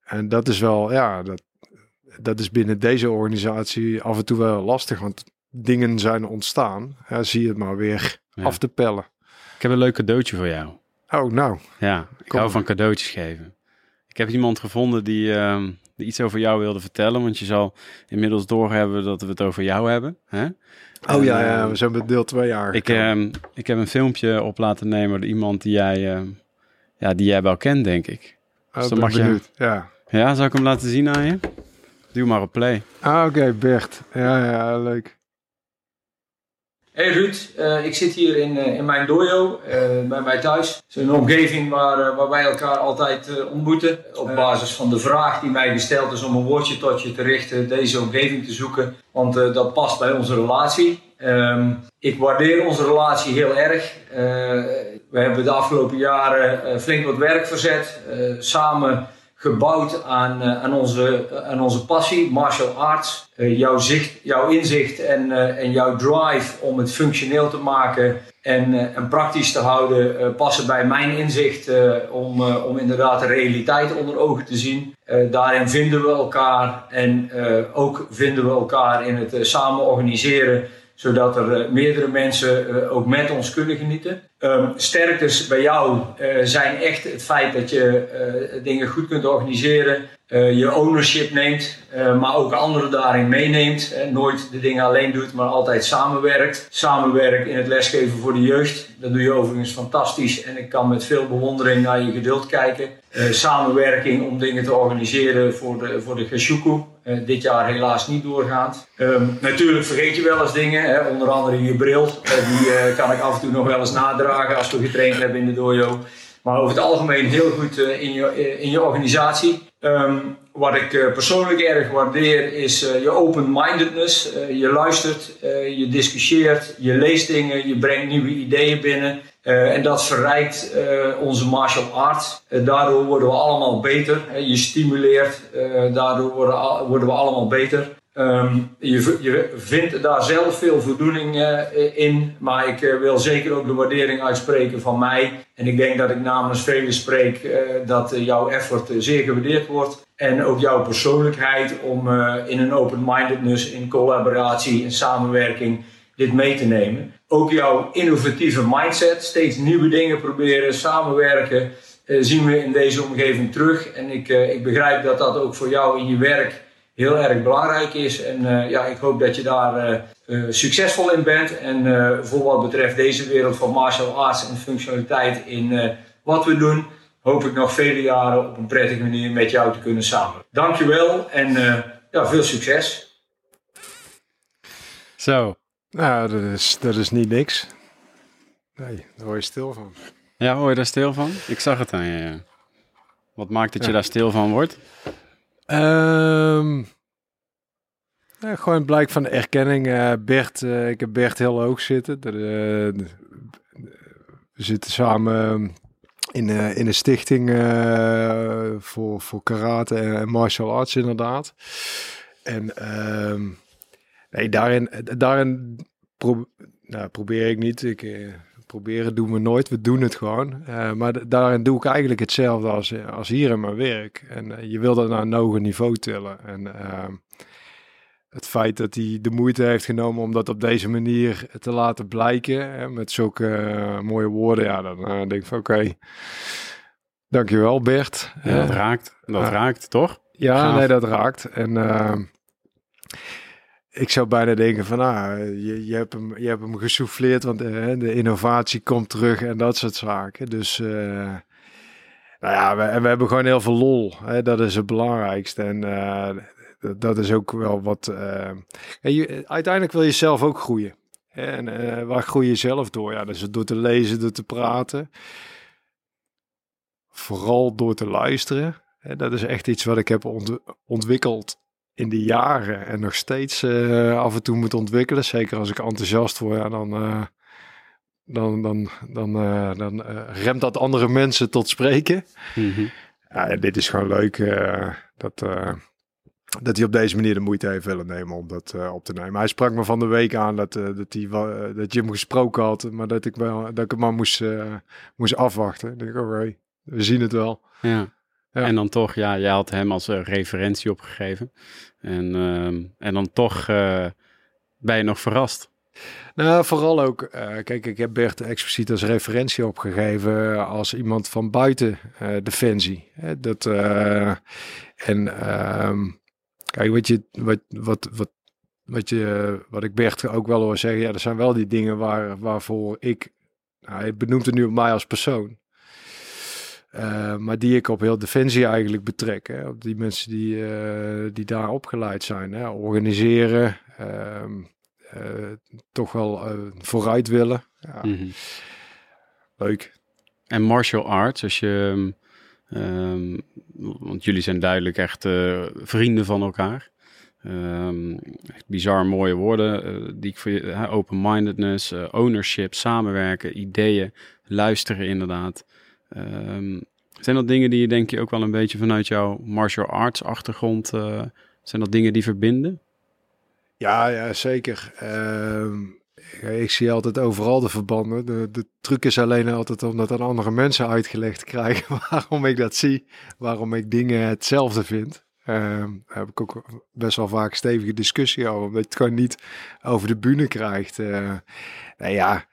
En dat is wel, ja, dat, dat is binnen deze organisatie af en toe wel lastig, want dingen zijn ontstaan. Ja, zie je het maar weer Ja. af te pellen. Ik heb een leuk cadeautje voor jou. Oh, nou. Ja, ik Kom hou van cadeautjes geven. Ik heb iemand gevonden die, ehm, die iets over jou wilde vertellen, want je zal inmiddels doorhebben dat we het over jou hebben. Hè? Oh ja, En, ja, ehm, we zijn met deel 2 jaar. Ik, ehm, ik heb een filmpje op laten nemen door iemand die jij, ehm, ja, die jij wel kent, denk ik. dus dan mag je- Ja. Ja, zal ik hem laten zien aan je? Duw maar op play. Ah, oké, Bert. Ja, ja, leuk. Hey Ruud, eh, ik zit hier in, eh, in mijn dojo, eh, bij mij thuis. Het is een omgeving waar, waar wij elkaar altijd ontmoeten. Op basis van de vraag die mij gesteld is om een woordje tot je te richten, deze omgeving te zoeken. Want dat past bij onze relatie. Ehm, ik waardeer onze relatie heel erg. We hebben de afgelopen jaren flink wat werk verzet. samen gebouwd aan, eh, aan, onze, aan onze passie, martial arts. Eh, jouw, zicht, jouw inzicht en, eh, en jouw drive om het functioneel te maken en, eh, en praktisch te houden eh, passen bij mijn inzicht eh, om, eh, om inderdaad de realiteit onder ogen te zien. Eh, daarin vinden we elkaar en eh, ook vinden we elkaar in het eh, samen organiseren zodat er eh, meerdere mensen eh, ook met ons kunnen genieten. Ehm, sterktes bij jou eh, zijn echt het feit dat je dingen goed kunt organiseren, je ownership neemt, maar ook anderen daarin meeneemt. Nooit de dingen alleen doet, maar altijd samenwerkt. Samenwerkt in het lesgeven voor de jeugd. Dat doe je overigens fantastisch en ik kan met veel bewondering naar je geduld kijken. Samenwerking om dingen te organiseren voor de, voor de Geshuku. Eh, dit jaar helaas niet doorgaand. Ehm, natuurlijk vergeet je wel eens dingen, hè, onder andere je bril. Eh, die eh, kan ik af en toe nog wel eens nadragen als we getraind hebben in de dojo. Maar over het algemeen heel goed in, je, in je organisatie. Ehm, wat ik persoonlijk erg waardeer is je open-mindedness. Je luistert, je discussieert, je leest dingen, je brengt nieuwe ideeën binnen. Eh, en dat verrijkt eh, onze martial arts. Eh, daardoor worden we allemaal beter. Je stimuleert, daardoor worden, we allemaal beter. Ehm, je, je vindt daar zelf veel voldoening in, maar ik wil zeker ook de waardering uitspreken van mij. En ik denk dat ik namens velen spreek dat jouw effort zeer gewaardeerd wordt. En ook jouw persoonlijkheid om in een open-mindedness, in collaboratie, in samenwerking dit mee te nemen. Ook jouw innovatieve mindset, steeds nieuwe dingen proberen, samenwerken, eh, zien we in deze omgeving terug. En ik, eh, ik begrijp dat dat ook voor jou in je werk heel erg belangrijk is. En eh, ja, ik hoop dat je daar eh, succesvol in bent. En voor wat betreft deze wereld van martial arts en functionaliteit in wat we doen, hoop ik nog vele jaren op een prettige manier met jou te kunnen samen. Dankjewel en ja, veel succes. Zo. Nou, dat is, dat is niet niks. Nee, daar word je stil van. Ja, hoor je daar stil van? Ik zag het aan je. Wat maakt dat je daar stil van wordt? Um, ja, gewoon blijk van de erkenning. Uh, Bert, uh, ik heb Bert heel hoog zitten. De, we zitten samen in, in een stichting voor, voor karate en martial arts inderdaad. En um, nee, daarin, daarin pro nou, probeer ik niet. Ik, proberen doen we nooit, we doen het gewoon. Uh, maar daarin doe ik eigenlijk hetzelfde als, als hier in mijn werk. En uh, je wil dat naar een hoger niveau tillen. En uh, het feit dat hij de moeite heeft genomen om dat op deze manier te laten blijken, hè, met zulke mooie woorden, ja, dan denk ik van oké, okay, dankjewel Bert. Ja, dat raakt, dat raakt, toch? Ja, Gaaf. nee, dat raakt. En ehm, ik zou bijna denken van, ah, je, je, hebt, hem, je hebt hem gesouffleerd, want uh, de innovatie komt terug en dat soort zaken. Dus, uh, nou ja, we, en we hebben gewoon heel veel lol. Hè? Dat is het belangrijkste. En uh, dat, is ook wel wat... je, uiteindelijk wil je zelf ook groeien. En waar groei je zelf door? Ja, dus door te lezen, door te praten. Vooral door te luisteren. Dat is echt iets wat ik heb ont ontwikkeld in de jaren en nog steeds uh, af en toe moet ontwikkelen. Zeker als ik enthousiast word, ja, dan, uh, dan, dan, dan, uh, dan remt dat andere mensen tot spreken. Mm -hmm. ja, dit is gewoon leuk dat, dat hij op deze manier de moeite heeft willen nemen om dat op te nemen. Hij sprak me van de week aan dat, dat, hij, dat je hem gesproken had, maar dat ik, wel, dat ik hem maar moest, moest afwachten. Ik denk, oké, okay, we zien het wel. Ja. Ja. En dan toch, ja, jij had hem als referentie opgegeven. En, uh, en dan toch uh, ben je nog verrast. Nou, vooral ook, uh, kijk, ik heb Bert expliciet als referentie opgegeven als iemand van buiten uh, Defensie. Hè, dat, en uh, kijk, wat, je, wat, wat, wat, wat, je, wat ik Bert ook wel hoor zeggen, ja, er zijn wel die dingen waar, waarvoor ik, nou, hij benoemt het nu op mij als persoon. Uh, maar die ik op heel Defensie eigenlijk betrek. Hè? Op die mensen die, uh, die daar opgeleid zijn. Hè? Organiseren, uh, toch wel vooruit willen. Ja. Mm -hmm. Leuk. En martial arts, als je... Um, want jullie zijn duidelijk echt vrienden van elkaar. Um, bizar mooie woorden die ik voor je... Open-mindedness, ownership, samenwerken, ideeën, luisteren inderdaad. Um, zijn dat dingen die je denk je ook wel een beetje vanuit jouw martial arts achtergrond, uh, zijn dat dingen die verbinden? Ja, ja zeker. Uh, ik zie altijd overal de verbanden. De, de truc is alleen altijd om dat aan andere mensen uitgelegd te krijgen waarom ik dat zie, waarom ik dingen hetzelfde vind. Uh, daar heb ik ook best wel vaak stevige discussie over, omdat je het gewoon niet over de bühne krijgt. Uh, nou ja,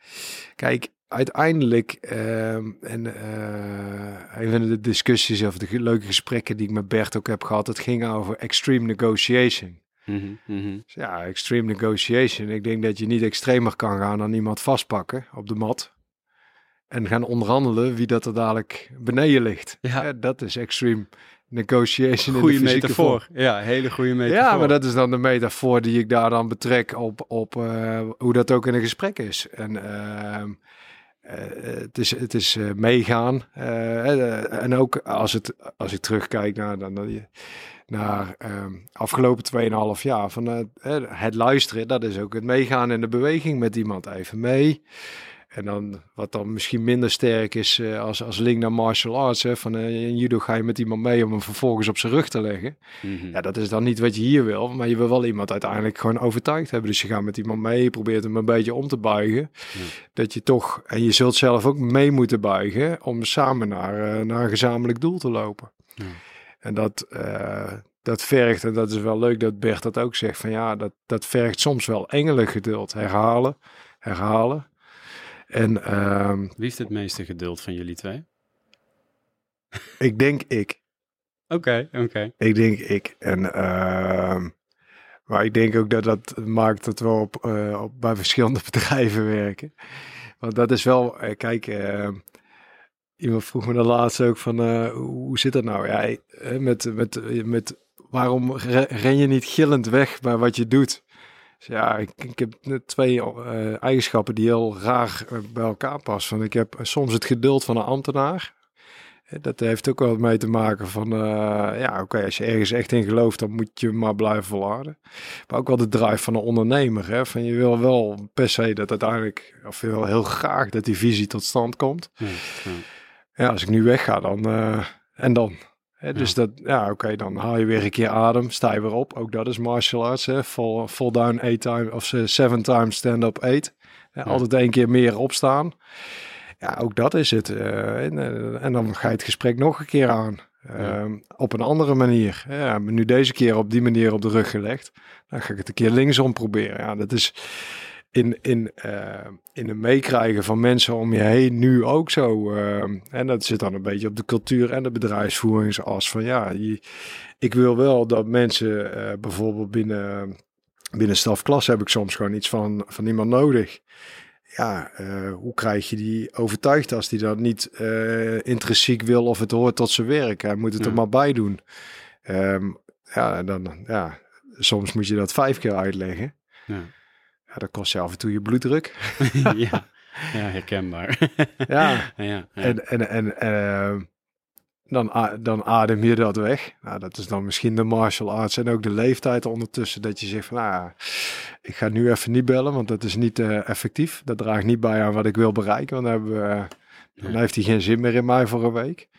kijk, uiteindelijk, uh, en uh, een van de discussies of de leuke gesprekken die ik met Bert ook heb gehad, het ging over extreme negotiation. Mm -hmm. Dus ja, extreme negotiation. Ik denk dat je niet extremer kan gaan dan iemand vastpakken op de mat. En gaan onderhandelen wie dat er dadelijk beneden ligt. Ja. ja dat is extreme negotiation goede metafoor. Ja, hele goede metafoor. Ja, maar dat is dan de metafoor die ik daar dan betrek op, op uh, hoe dat ook in een gesprek is. En uh, uh, het is, het is uh, meegaan. En ook als, het, als ik terugkijk naar, naar, naar um, afgelopen 2,5 jaar van het luisteren, dat is ook het meegaan in de beweging met iemand even mee. En dan wat dan misschien minder sterk is uh, als, als link naar martial arts. Hè, van uh, in judo ga je met iemand mee om hem vervolgens op zijn rug te leggen. Mm -hmm. Ja, dat is dan niet wat je hier wil. Maar je wil wel iemand uiteindelijk gewoon overtuigd hebben. Dus je gaat met iemand mee, je probeert hem een beetje om te buigen. Mm. Dat je toch, en je zult zelf ook mee moeten buigen om samen naar, uh, naar een gezamenlijk doel te lopen. Mm. En dat, dat vergt, en dat is wel leuk dat Bert dat ook zegt, van ja, dat, dat vergt soms wel engelengeduld. Herhalen, herhalen. En, uh, Wie heeft het meeste geduld van jullie twee? ik denk ik. Oké, okay, oké. Okay. Ik denk ik. En, uh, maar ik denk ook dat dat maakt dat we op, uh, op bij verschillende bedrijven werken. Want dat is wel, uh, kijk, ehm, iemand vroeg me de laatste ook van, uh, hoe zit dat nou? Ja, met, met, met waarom ren je niet gillend weg bij wat je doet? Dus ja, ik, ik heb twee uh, eigenschappen die heel raar bij elkaar passen. Want ik heb soms het geduld van een ambtenaar. Dat heeft ook wel mee te maken van, uh, ja, oké, als je ergens echt in gelooft, dan moet je maar blijven volharden. Maar ook wel de drive van een ondernemer, hè, van je wil wel per se dat uiteindelijk, of je wil heel graag dat die visie tot stand komt. Ja, ja. ja als ik nu wegga, dan, en dan? Dus dat, ja, oké, dan haal je weer een keer adem, sta je weer op. Ook dat is martial arts, hè, fall, fall down eight times, of seven times stand up eight. Altijd één keer meer opstaan. Ja, ook dat is het. Uh, en, uh, en, dan ga je het gesprek nog een keer aan. Uh, Op een andere manier. Ja, nu deze keer op die manier op de rug gelegd. Dan ga ik het een keer linksom proberen. Ja, dat is in, in, in het meekrijgen van mensen om je heen nu ook zo. en dat zit dan een beetje op de cultuur en de bedrijfsvoeringsas. Van ja, je, ik wil wel dat mensen bijvoorbeeld binnen, binnen stafklas heb ik soms gewoon iets van, van iemand nodig ja, uh, hoe krijg je die overtuigd als die dat niet intrinsiek wil of het hoort tot zijn werk? Hij moet het er maar bij doen. Um, ja, dan, ja, soms moet je dat vijf keer uitleggen. Ja. Ja dat kost je af en toe je bloeddruk. ja. ja, herkenbaar. ja. ja, ja. en, en, en uh, dan, dan adem je dat weg. Nou, dat is dan misschien de martial arts en ook de leeftijd ondertussen. Dat je zegt van, nou, ik ga nu even niet bellen, want dat is niet uh, effectief. Dat draagt niet bij aan wat ik wil bereiken, want dan, hebben uh, dan heeft hij geen zin meer in mij voor een week.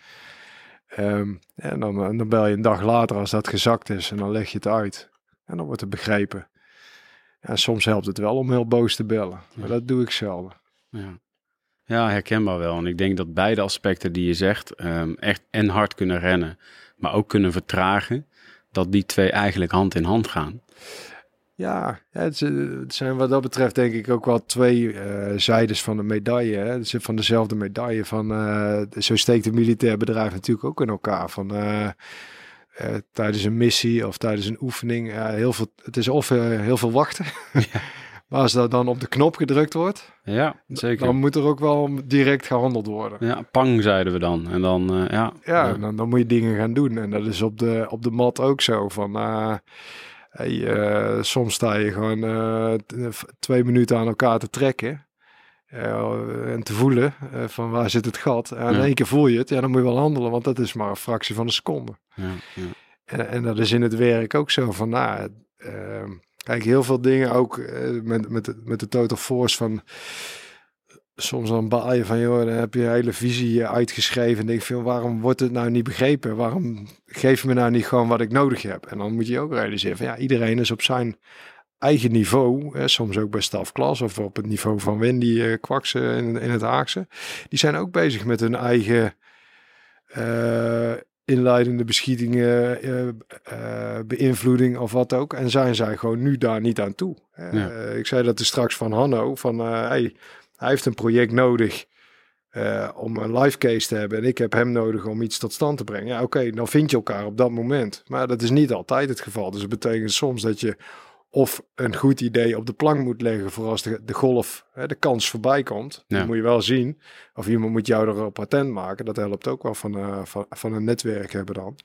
Um, en dan, dan bel je een dag later als dat gezakt is en dan leg je het uit. En dan wordt het begrepen. En soms helpt het wel om heel boos te bellen, maar dat doe ik zelden. Ja. Ja, herkenbaar wel. En ik denk dat beide aspecten die je zegt, um, echt en hard kunnen rennen, maar ook kunnen vertragen, dat die twee eigenlijk hand in hand gaan. Ja, het, zijn wat dat betreft denk ik ook wel twee uh, zijdes van de medaille. Hè? Het van dezelfde medaille. Van, uh, zo steekt een militair bedrijf natuurlijk ook in elkaar. Van, uh, tijdens een missie of tijdens een oefening. heel veel, het is of heel veel wachten. Ja. Maar als dat dan op de knop gedrukt wordt, ja, zeker. dan moet er ook wel direct gehandeld worden. Ja, pang zeiden we dan. En dan, uh, ja. Ja, Dan, dan moet je dingen gaan doen. En dat is op de, op de mat ook zo. Van, uh, hey, uh, soms sta je gewoon twee minuten aan elkaar te trekken. En te voelen van waar zit het gat. En in één keer voel je het. Ja, dan moet je wel handelen, want dat is maar een fractie van een seconde. Ja, ja. En, en, dat is in het werk ook zo van, nou, ehm, Kijk, heel veel dingen ook uh, met, met, met de total force van... Soms dan baal je van, joh, dan heb je een hele visie uitgeschreven. En denk je, waarom wordt het nou niet begrepen? Waarom geef je me nou niet gewoon wat ik nodig heb? En dan moet je ook realiseren van, ja, iedereen is op zijn eigen niveau, hè, soms ook bij stafklas of op het niveau van Wendy uh, Kwaksen in, in het Haagse, die zijn ook bezig met hun eigen uh, inleidende beschietingen, uh, uh, beïnvloeding of wat ook. En zijn zij gewoon nu daar niet aan toe. Ik zei dat er straks van Hanno, van hey, hij heeft een project nodig om een live case te hebben. En ik heb hem nodig om iets tot stand te brengen. Ja, oké, dan vind je elkaar op dat moment. Maar dat is niet altijd het geval. Dus dat betekent soms dat je of een goed idee op de plank moet leggen voor als de, de golf, hè, de kans voorbij komt. Ja. moet je wel zien. Of iemand moet jou er op patent maken. Dat helpt ook wel van, uh, van, van een netwerk hebben dan.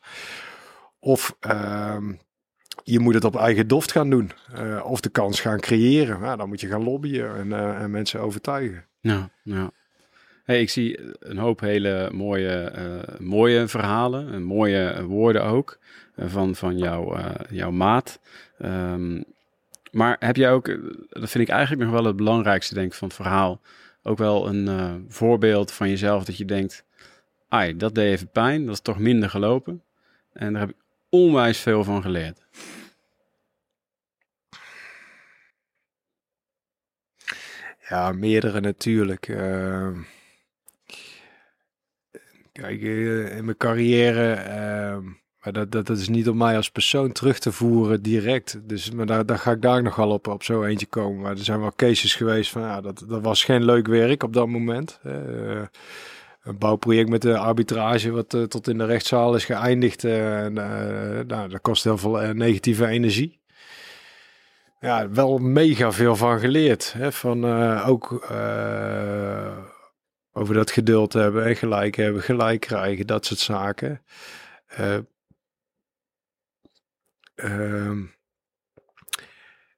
Of uh, je moet het op eigen doft gaan doen. Uh, of de kans gaan creëren. Nou, dan moet je gaan lobbyen en, uh, en mensen overtuigen. Ja, ja. Hey, ik zie een hoop hele mooie, mooie verhalen en mooie woorden ook van, van jouw, jouw maat. Um, maar heb jij ook, dat vind ik eigenlijk nog wel het belangrijkste denk van het verhaal, ook wel een uh, voorbeeld van jezelf dat je denkt, ai, dat deed even pijn, dat is toch minder gelopen. En daar heb ik onwijs veel van geleerd. Ja, meerdere natuurlijk. Uh, kijk, eh, in mijn carrière uh, maar dat, dat, dat is niet om mij als persoon terug te voeren direct. Dus maar daar, daar ga ik daar nogal op, op zo eentje komen. Maar er zijn wel cases geweest van ja, dat, dat was geen leuk werk op dat moment. Uh, een bouwproject met de arbitrage wat uh, tot in de rechtszaal is geëindigd. Uh, nou, dat kost heel veel negatieve energie. Ja, wel mega veel van geleerd. Hè? Van ook over dat geduld hebben en gelijk hebben, gelijk krijgen, dat soort zaken. Uh,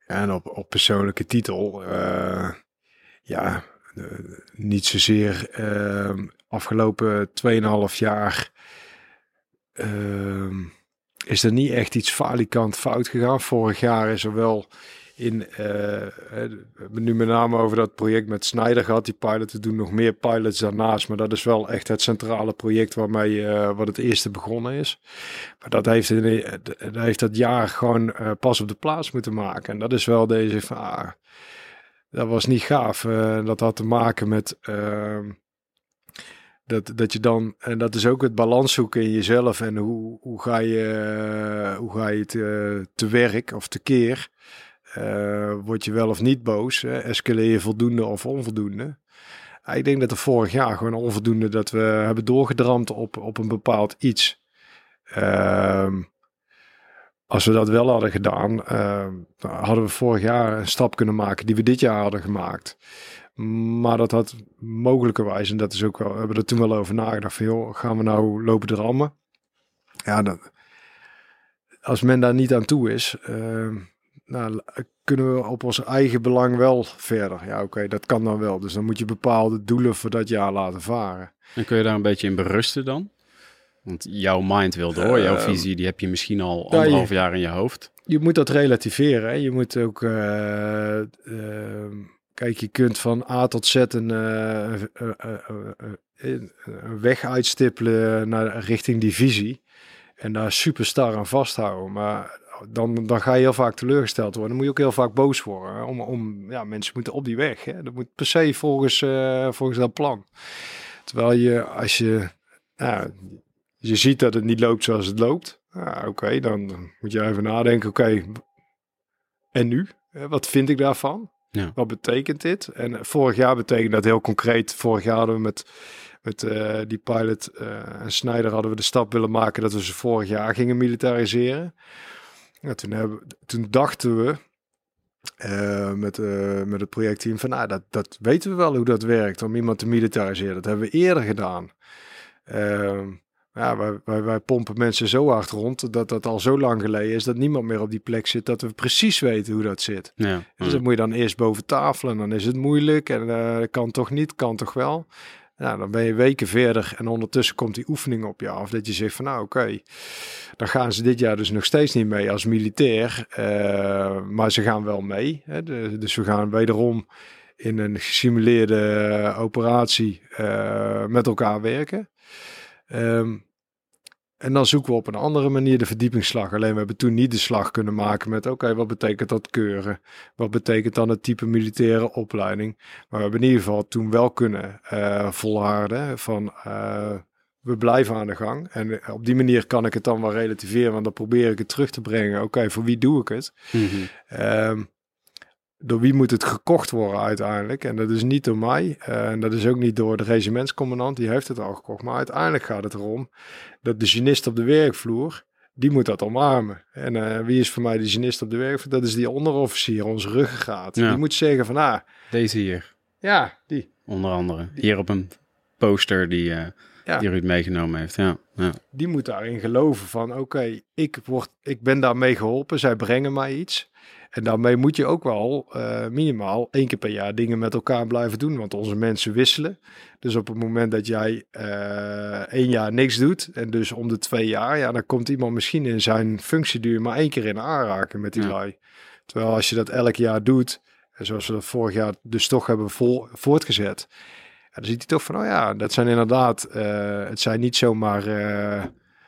en op, op persoonlijke titel, uh, ja, niet zozeer uh, afgelopen 2,5 jaar uh, is er niet echt iets falikant fout gegaan. Vorig jaar is er wel in, uh, nu met name over dat project met Snyder gehad, die pilot. We doen nog meer pilots daarnaast, maar dat is wel echt het centrale project waarmee uh, wat het eerste begonnen is. Maar dat heeft, dat heeft dat jaar gewoon uh, pas op de plaats moeten maken. En dat is wel deze van, ah, dat was niet gaaf. dat had te maken met ehm, dat, dat je dan, en dat is ook het balans zoeken in jezelf en hoe, hoe ga je, hoe ga je te, te werk of te keer. Uh, word je wel of niet boos? Hè? Escaleer je voldoende of onvoldoende? Uh, ik denk dat er vorig jaar gewoon onvoldoende dat we hebben doorgedramd op, op een bepaald iets. Uh, als we dat wel hadden gedaan, ehm, hadden we vorig jaar een stap kunnen maken die we dit jaar hadden gemaakt. Maar dat had mogelijkerwijs, en dat is ook wel, we hebben er toen wel over nagedacht van gaan we nou lopen drammen? Ja, dan, als men daar niet aan toe is, ehm, nou, kunnen we op ons eigen belang wel verder. Ja, oké, dat kan dan wel. Dus dan moet je bepaalde doelen voor dat jaar laten varen. En kun je daar een beetje in berusten dan? Want jouw mind wil door, jouw ehm, visie, die heb je misschien al anderhalf jaar in je hoofd. Je moet dat relativeren. Hè? Je moet ook, uh, uh, kijk, je kunt van A tot Z een, uh, een weg uitstippelen naar richting die visie. En daar super star aan vasthouden. Maar dan, dan ga je heel vaak teleurgesteld worden. Dan moet je ook heel vaak boos worden. Om, om, ja, mensen moeten op die weg. Hè. Dat moet per se volgens, uh, volgens dat plan. Terwijl je, als je, nou, je ziet dat het niet loopt zoals het loopt. Oké, dan moet je even nadenken. Oké, en nu? Wat vind ik daarvan? Ja. Wat betekent dit? En vorig jaar betekent dat heel concreet. Vorig jaar hadden we met, met uh, die pilot uh, en Snyder hadden we de stap willen maken dat we ze vorig jaar gingen militariseren. Ja, toen, hebben, toen dachten we uh, met, uh, met het projectteam van, nou, dat, dat weten we wel hoe dat werkt om iemand te militariseren. Dat hebben we eerder gedaan. Uh, ja, wij, wij, wij, pompen mensen zo hard rond dat dat al zo lang geleden is dat niemand meer op die plek zit dat we precies weten hoe dat zit. Ja, dus dat moet je dan eerst boven tafel en dan is het moeilijk en uh, kan toch niet, kan toch wel. Nou, dan ben je weken verder en ondertussen komt die oefening op je af. Dat je zegt van nou oké, dan gaan ze dit jaar dus nog steeds niet mee als militair. Uh, maar ze gaan wel mee. Hè? Dus we gaan wederom in een gesimuleerde operatie uh, met elkaar werken. Um, en dan zoeken we op een andere manier de verdiepingsslag. Alleen we hebben toen niet de slag kunnen maken met: oké, wat betekent dat keuren? Wat betekent dan het type militaire opleiding? Maar we hebben in ieder geval toen wel kunnen uh, volharden van. Uh, we blijven aan de gang. En op die manier kan ik het dan wel relativeren, want dan probeer ik het terug te brengen. Oké, voor wie doe ik het? Mm -hmm door wie moet het gekocht worden uiteindelijk? En dat is niet door mij. En dat is ook niet door de regimentscommandant, die heeft het al gekocht. Maar uiteindelijk gaat het erom dat de genist op de werkvloer, die moet dat omarmen. En uh, wie is voor mij de genist op de werkvloer? Dat is die onderofficier, onze ruggengraat. Ja. Die moet zeggen van, ah... Deze hier. Ja, die. Onder andere. Hier op een poster die, uh, ja. die Ruud meegenomen heeft. Ja. ja. Die moet daarin geloven van, oké, ik ik, ik ben daarmee geholpen. Zij brengen mij iets. En daarmee moet je ook wel uh, minimaal één keer per jaar dingen met elkaar blijven doen. Want onze mensen wisselen. Dus op het moment dat jij uh, één jaar niks doet. En dus om de twee jaar. Ja, dan komt iemand misschien in zijn functieduur maar één keer in aanraken met die ja. lui. Terwijl als je dat elk jaar doet. En zoals we dat vorig jaar dus toch hebben vol, voortgezet. Ja, dan ziet hij toch van, oh ja, dat zijn inderdaad, uh, het zijn niet zomaar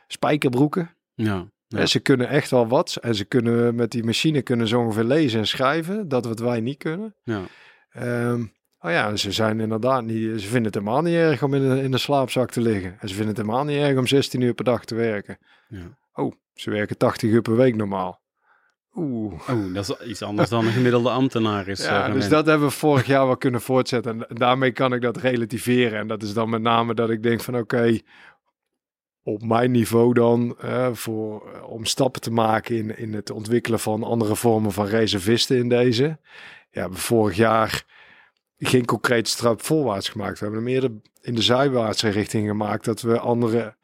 spijkerbroeken. Ja. Ja. Ze kunnen echt wel wat. En ze kunnen met die machine kunnen zo ongeveer lezen en schrijven. Dat wat wij niet kunnen. Ja. Um, oh ja, ze zijn inderdaad niet. Ze vinden het helemaal niet erg om in de, in de slaapzak te liggen. En ze vinden het helemaal niet erg om 16 uur per dag te werken. Ja. Oh, ze werken 80 uur per week normaal. Oeh. Oh, dat is iets anders dan een gemiddelde ambtenaar is. Ja, uh, dus dat hebben we vorig jaar wel kunnen voortzetten. En daarmee kan ik dat relativeren. En dat is dan met name dat ik denk van oké, op mijn niveau dan uh, voor, uh, om stappen te maken in, in het ontwikkelen van andere vormen van reservisten in deze. Ja, vorig jaar geen concrete stap voorwaarts gemaakt. We hebben hem eerder in de zijwaartse richting gemaakt. Dat we andere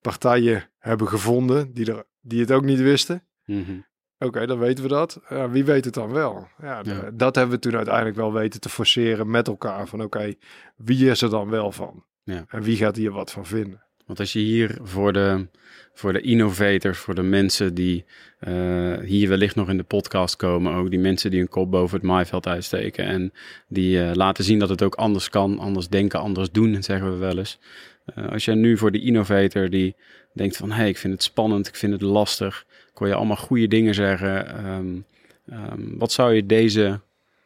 partijen hebben gevonden die, er, die het ook niet wisten. Mhm. Oké, dan weten we dat. Ja, wie weet het dan wel? Ja. Dat hebben we toen uiteindelijk wel weten te forceren met elkaar. Van oké, wie is er dan wel van? Ja. En wie gaat hier wat van vinden? Want als je hier voor de, voor de innovators, voor de mensen die eh, hier wellicht nog in de podcast komen, ook die mensen die hun kop boven het maaiveld uitsteken en die eh, laten zien dat het ook anders kan, anders denken, anders doen, zeggen we wel eens. Eh, als jij nu voor de innovator die denkt van, hé, hey, ik vind het spannend, ik vind het lastig, hoor je allemaal goede dingen zeggen, ehm, ehm, wat zou je deze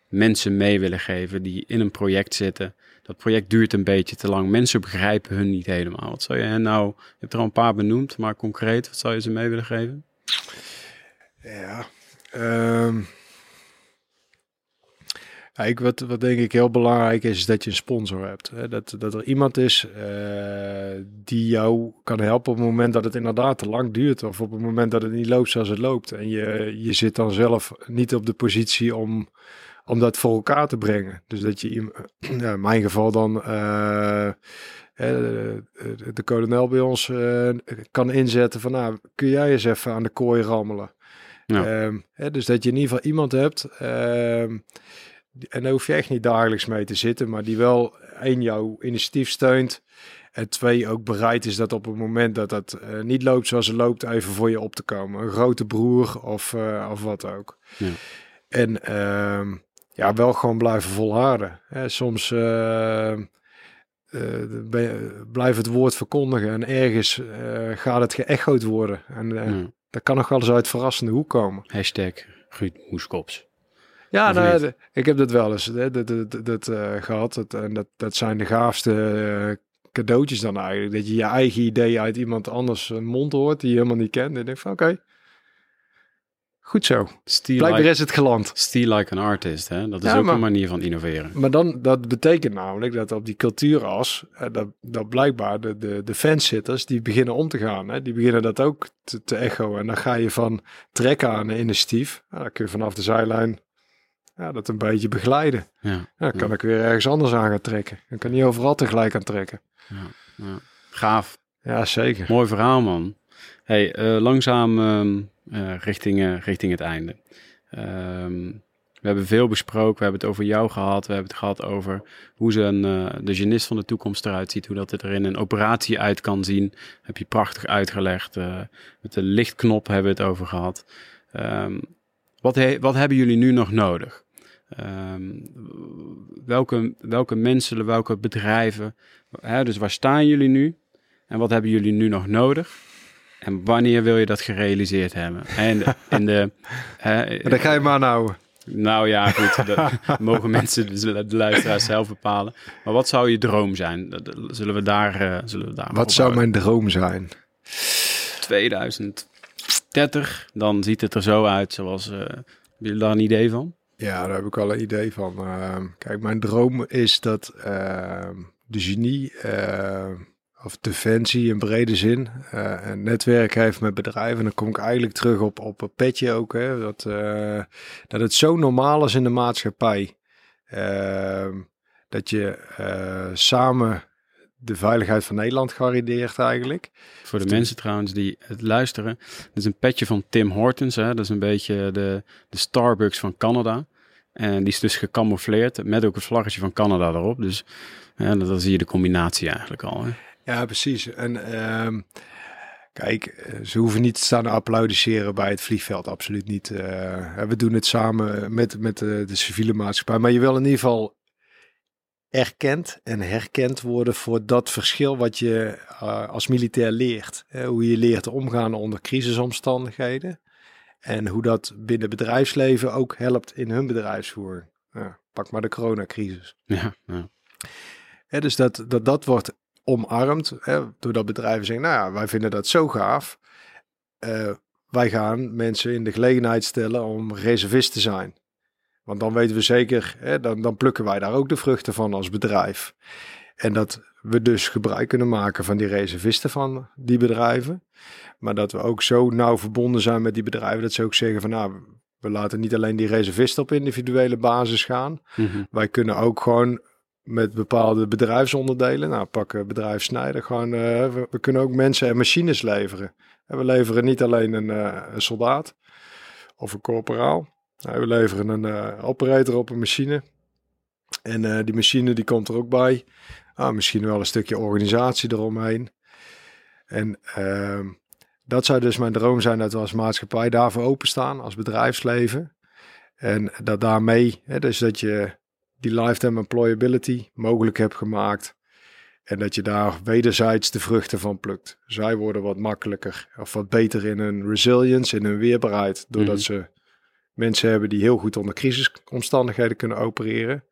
mensen mee willen geven die in een project zitten? Dat project duurt een beetje te lang. Mensen begrijpen hun niet helemaal. Wat zou je hen nou... Je hebt er al een paar benoemd, maar concreet, wat zou je ze mee willen geven? Ja, ehm, ja, ik, wat, wat denk ik heel belangrijk is, is dat je een sponsor hebt. Hè? Dat, dat er iemand is eh, die jou kan helpen op het moment dat het inderdaad te lang duurt. Of op het moment dat het niet loopt zoals het loopt. En je, je zit dan zelf niet op de positie om, om dat voor elkaar te brengen. Dus dat je, in mijn geval dan... eh, de, kolonel bij ons eh, kan inzetten van nou, kun jij eens even aan de kooi rammelen. Ja. Ehm, hè, dus dat je in ieder geval iemand hebt. ehm, en daar hoef je echt niet dagelijks mee te zitten, maar die wel één jouw initiatief steunt. En twee ook bereid is dat op het moment dat dat eh, niet loopt zoals het loopt, even voor je op te komen. Een grote broer of, of wat ook. Ja. En ehm, ja, wel gewoon blijven volharden. Hè, soms ben je- blijf het woord verkondigen en ergens eh, gaat het geëchoed worden. En dat kan nog wel eens uit verrassende hoek komen. Hashtag Moeskops. Ja, nou, ik heb dat wel eens hè, dat, dat, dat, eh, gehad. Dat, en dat, dat zijn de gaafste cadeautjes dan eigenlijk. Dat je je eigen idee uit iemand anders mond hoort die je helemaal niet kent. En je denkt van oké, goed zo. Steal Blijkbaar like, is het geland. steal like an artist, hè? Dat is Ja, ook maar- een manier van innoveren. Maar dan, dat betekent namelijk dat op die cultuuras, eh, dat, dat blijkbaar de, de, de fansitters, die beginnen om te gaan. Hè? Die beginnen dat ook te, te echoen. En dan ga je van trekken aan een initiatief. Nou, dan kun je vanaf de zijlijn ja, dat een beetje begeleiden. Ja, Ja, dan kan Ja. ik weer ergens anders aan gaan trekken. Dan kan niet overal tegelijk aan trekken. ja. Gaaf. Ja, zeker. Mooi verhaal, man. Hey, eh, langzaam ehm, eh, richting, eh, richting het einde. Ehm, we hebben veel besproken. We hebben het over jou gehad. We hebben het gehad over hoe ze een, eh, de genist van de toekomst eruit ziet. Hoe dat het er in een operatie uit kan zien. Heb je prachtig uitgelegd. Eh, met de lichtknop hebben we het over gehad. Ehm, wat, wat hebben jullie nu nog nodig? Ehm, welke, welke mensen, welke bedrijven? Hè, dus waar staan jullie nu? En wat hebben jullie nu nog nodig? En wanneer wil je dat gerealiseerd hebben? En in de, hè, dan ga je maar houden. nou ja, goed. Dat mogen mensen, de de luisteraars zelf bepalen. Maar wat zou je droom zijn? Zullen we daar, eh, zullen we daar Wat zou mijn droom zijn? 2030, dan ziet het er zo uit zoals... eh hebben jullie daar een idee van? Ja, daar heb ik al een idee van. Ehm, kijk, mijn droom is dat ehm, de genie, ehm, of defensie in brede zin, een netwerk heeft met bedrijven. En dan kom ik eigenlijk terug op, op een petje ook. Hè, dat, eh, dat het zo normaal is in de maatschappij. ehm, dat je eh, samen de veiligheid van Nederland garandeert eigenlijk. Voor de mensen trouwens die het luisteren. Dit is een petje van Tim Hortons. Hè? Dat is een beetje de, de Starbucks van Canada. En die is dus gecamoufleerd met ook het vlaggetje van Canada erop. Dus ja, dan zie je de combinatie eigenlijk al. Hè? Ja, precies. En ehm, kijk, eh, ze hoeven niet te staan applaudisseren bij het vliegveld, absoluut niet. Eh, we doen het samen met, met de, de civiele maatschappij. Maar je wil in ieder geval erkend en herkend worden voor dat verschil wat je eh, als militair leert. Hoe je leert omgaan onder crisisomstandigheden. En hoe dat binnen bedrijfsleven ook helpt in hun bedrijfsvoering. Pak maar de coronacrisis. Ja, ja. Dus dat, dat dat wordt omarmd, hè, doordat bedrijven zeggen, nou ja, wij vinden dat zo gaaf. Eh, wij gaan mensen in de gelegenheid stellen om reservist te zijn. Want dan weten we zeker, hè, dan, dan plukken wij daar ook de vruchten van als bedrijf. En dat we dus gebruik kunnen maken van die reservisten van die bedrijven. Maar dat we ook zo nauw verbonden zijn met die bedrijven dat ze ook zeggen van nou, We laten niet alleen die reservisten op individuele basis gaan. Mhm. Wij kunnen ook gewoon met bepaalde bedrijfsonderdelen, nou pakken bedrijf Snijder, gewoon, eh, we, kunnen ook mensen en machines leveren. En we leveren niet alleen een, eh, soldaat of een corporaal. We leveren een eh, operator op een machine. En eh, die machine die komt er ook bij. Ah, misschien wel een stukje organisatie eromheen. En ehm, dat zou dus mijn droom zijn dat we als maatschappij daarvoor openstaan, als bedrijfsleven. En dat daarmee, hè, dus dat je die lifetime employability mogelijk hebt gemaakt. En dat je daar wederzijds de vruchten van plukt. Zij worden wat makkelijker of wat beter in hun resilience, in hun weerbaarheid. Doordat Mhm. ze mensen hebben die heel goed onder crisisomstandigheden kunnen opereren.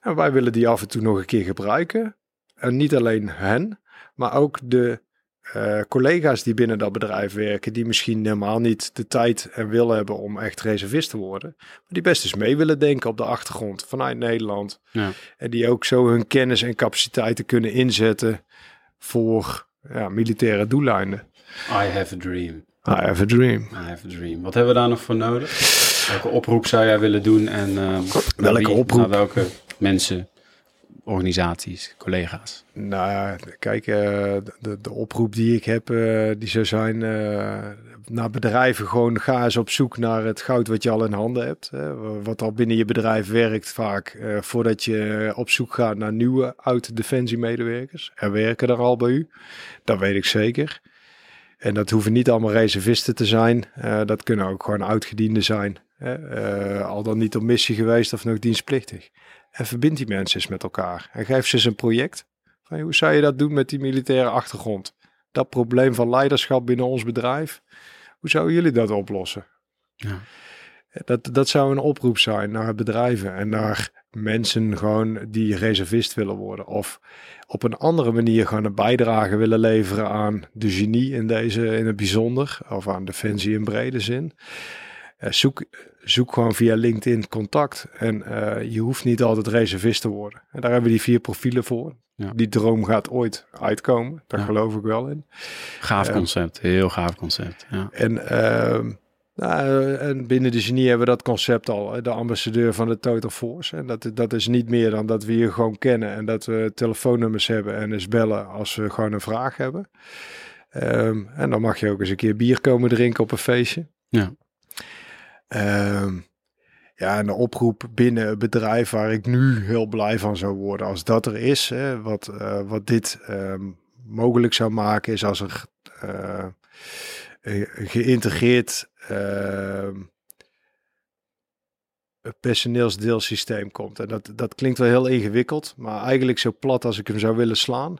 En wij willen die af en toe nog een keer gebruiken. En niet alleen hen, maar ook de eh, collega's die binnen dat bedrijf werken, die misschien helemaal niet de tijd en wil hebben om echt reservist te worden, maar die best eens mee willen denken op de achtergrond vanuit Nederland. Ja. En die ook zo hun kennis en capaciteiten kunnen inzetten voor ja, militaire doeleinden. I have a dream. I have a dream. I have a dream. Wat hebben we daar nog voor nodig? Welke oproep zou jij willen doen? En naar Welke wie- oproep? Naar welke mensen, organisaties, collega's? Nou kijk, eh, de, de oproep die ik heb, eh, die zou zijn eh, naar bedrijven gewoon ga eens op zoek naar het goud wat je al in handen hebt. Wat al binnen je bedrijf werkt vaak, voordat je op zoek gaat naar nieuwe oud-defensiemedewerkers. Er werken er al bij u, dat weet ik zeker. En dat hoeven niet allemaal reservisten te zijn. Dat kunnen ook gewoon oudgedienden zijn. Al dan niet op missie geweest of nog dienstplichtig. En verbind die mensen eens met elkaar. En geef ze eens een project. Van, hoe zou je dat doen met die militaire achtergrond? Dat probleem van leiderschap binnen ons bedrijf. Hoe zouden jullie dat oplossen? Ja. Dat, dat zou een oproep zijn naar bedrijven en naar mensen gewoon die reservist willen worden. Of op een andere manier gewoon een bijdrage willen leveren aan de genie in deze in het bijzonder. Of aan defensie in brede zin. Eh, zoek, zoek gewoon via LinkedIn contact. En eh, je hoeft niet altijd reservist te worden. En daar hebben we die vier profielen voor. Ja. Die droom gaat ooit uitkomen. Daar Ja. geloof ik wel in. Gaaf Ja. concept, heel gaaf concept. Ja. En, ehm, nou, en binnen de genie hebben we dat concept al. De ambassadeur van de Total Force. En dat, dat is niet meer dan dat we je gewoon kennen. En dat we telefoonnummers hebben en eens bellen als we gewoon een vraag hebben. Ehm, en dan mag je ook eens een keer bier komen drinken op een feestje. Ja. Ehm, ja, en de oproep binnen het bedrijf waar ik nu heel blij van zou worden. Als dat er is, hè, wat, eh, wat dit ehm, mogelijk zou maken, is als er een geïntegreerd ehm, personeelsdeelsysteem komt. En dat, dat klinkt wel heel ingewikkeld, maar eigenlijk zo plat als ik hem zou willen slaan.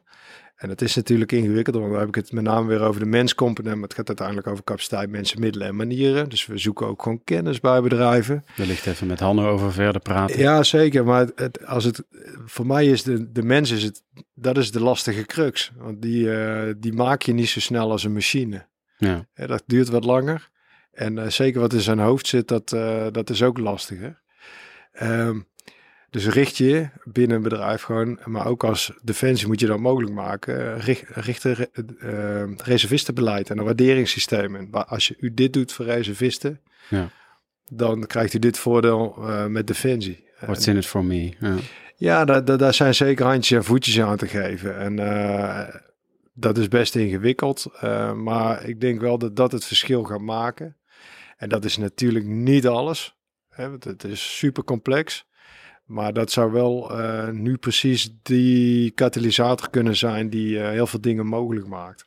En het is natuurlijk ingewikkeld, want dan heb ik het met name weer over de menscomponent. Maar het gaat uiteindelijk over capaciteit, mensen, middelen en manieren. Dus we zoeken ook gewoon kennis bij bedrijven. Wellicht even met Hanno over verder praten. Ja, zeker. Maar het, als het, voor mij is de, de mens, is het, dat is de lastige crux. Want die, eh, die maak je niet zo snel als een machine. Ja. Ja, dat duurt wat langer. En eh, zeker wat in zijn hoofd zit, dat, eh, dat is ook lastiger. Ehm, dus richt je binnen een bedrijf gewoon, maar ook als defensie moet je dat mogelijk maken. eh, richt, richt een re- eh, reservistenbeleid en een waarderingssysteem. En als je u dit doet voor reservisten, Ja. dan krijgt u dit voordeel eh, met defensie. What's in it for me? Ja. Ja, daar, daar, daar zijn zeker handjes en voetjes aan te geven. En dat is best ingewikkeld. maar ik denk wel dat dat het verschil gaat maken. En dat is natuurlijk niet alles. Hè, want het is super complex. Maar dat zou wel eh, nu precies die katalysator kunnen zijn die eh, heel veel dingen mogelijk maakt.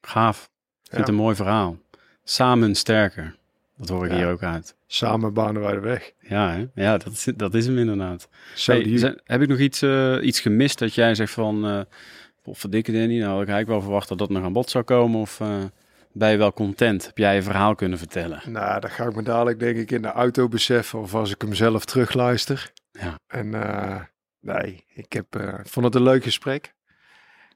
Gaaf. Ik vind Ja. een mooi verhaal. Samen sterker. Dat hoor ik Ja. hier ook uit. Samen banen wij de weg. Ja, hè? ja dat, is, dat is hem inderdaad. Zo Hey, die- zijn- heb ik nog iets, eh, iets gemist dat jij zegt van... eh verdikke Danny, nou had ik eigenlijk wel verwacht dat dat nog aan bod zou komen. Of ben je wel content? Heb jij je verhaal kunnen vertellen? Nou, dat ga ik me dadelijk denk ik in de auto beseffen of als ik hem zelf terugluister. Ja. En eh, nee, ik heb, eh, vond het een leuk gesprek.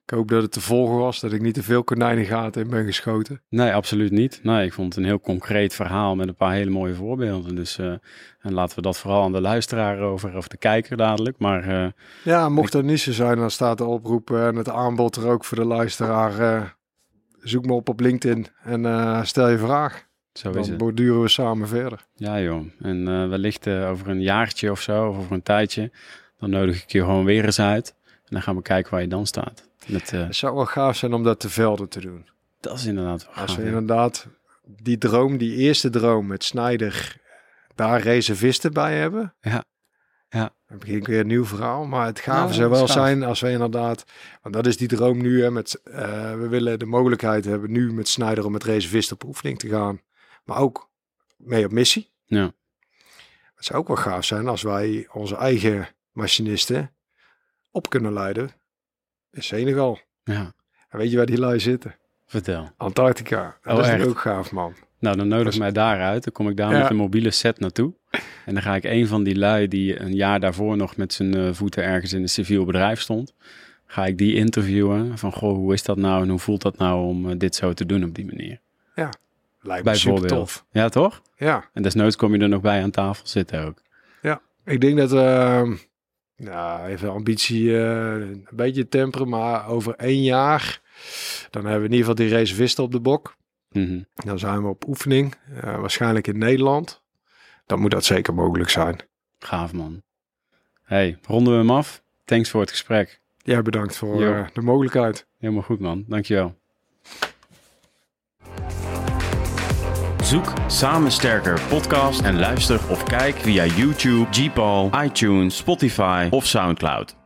Ik hoop dat het te volgen was, dat ik niet te veel konijnengaten in ben geschoten. Nee, absoluut niet. Nee, ik vond het een heel concreet verhaal met een paar hele mooie voorbeelden. Dus eh, en laten we dat vooral aan de luisteraar over, of de kijker dadelijk. Maar Ja, mocht dat niet zo zijn, dan staat de oproep en het aanbod er ook voor de luisteraar. Zoek me op op LinkedIn en eh, stel je vraag. Zo is Dan het. borduren we samen verder. Ja, joh. En eh, wellicht eh, over een jaartje of zo, of over een tijdje, dan nodig ik je gewoon weer eens uit. En dan gaan we kijken waar je dan staat. Met, Het zou wel gaaf zijn om dat te velden te doen. dat is inderdaad wel Als gaaf, we ja. inderdaad die droom, die eerste droom met Snijder, daar reservisten bij hebben. Ja. Ja. Dan begin ik weer een nieuw verhaal. Maar het gave Ja, zou dat wel is gaaf. zijn als we inderdaad, want dat is die droom nu. Hè, met, eh, we willen de mogelijkheid hebben nu met Snijder om met reservisten op oefening te gaan. Maar ook mee op missie. Ja. Het zou ook wel gaaf zijn als wij onze eigen machinisten op kunnen leiden in Senegal. ja, En weet je waar die lui zitten? vertel. Antarctica. Dat Oh, is echt? ook gaaf, man. Nou, dan nodig Dat is- mij daaruit. Dan kom ik daar Ja. met een mobiele set naartoe. En dan ga ik een van die lui die een jaar daarvoor nog met zijn eh, voeten ergens in een civiel bedrijf stond. Ga ik die interviewen van, goh, hoe is dat nou en hoe voelt dat nou om eh, dit zo te doen op die manier? Lijkt me super tof. Ja, toch? Ja, En desnoods kom je er nog bij aan tafel zitten ook. ik denk dat we, nou, even ambitie eh, een beetje temperen, maar over één jaar, dan hebben we in ieder geval die reservisten op de bok. Mhm. Dan zijn we op oefening, waarschijnlijk in Nederland. Dan moet dat zeker mogelijk zijn. Gaaf, man. Hey, ronden we hem af. Thanks voor het gesprek. Jij bedankt voor eh, de mogelijkheid. Helemaal goed, man. Dankjewel. Zoek Samen Sterker podcast en luister of kijk via YouTube, Gpal, iTunes, Spotify of Soundcloud.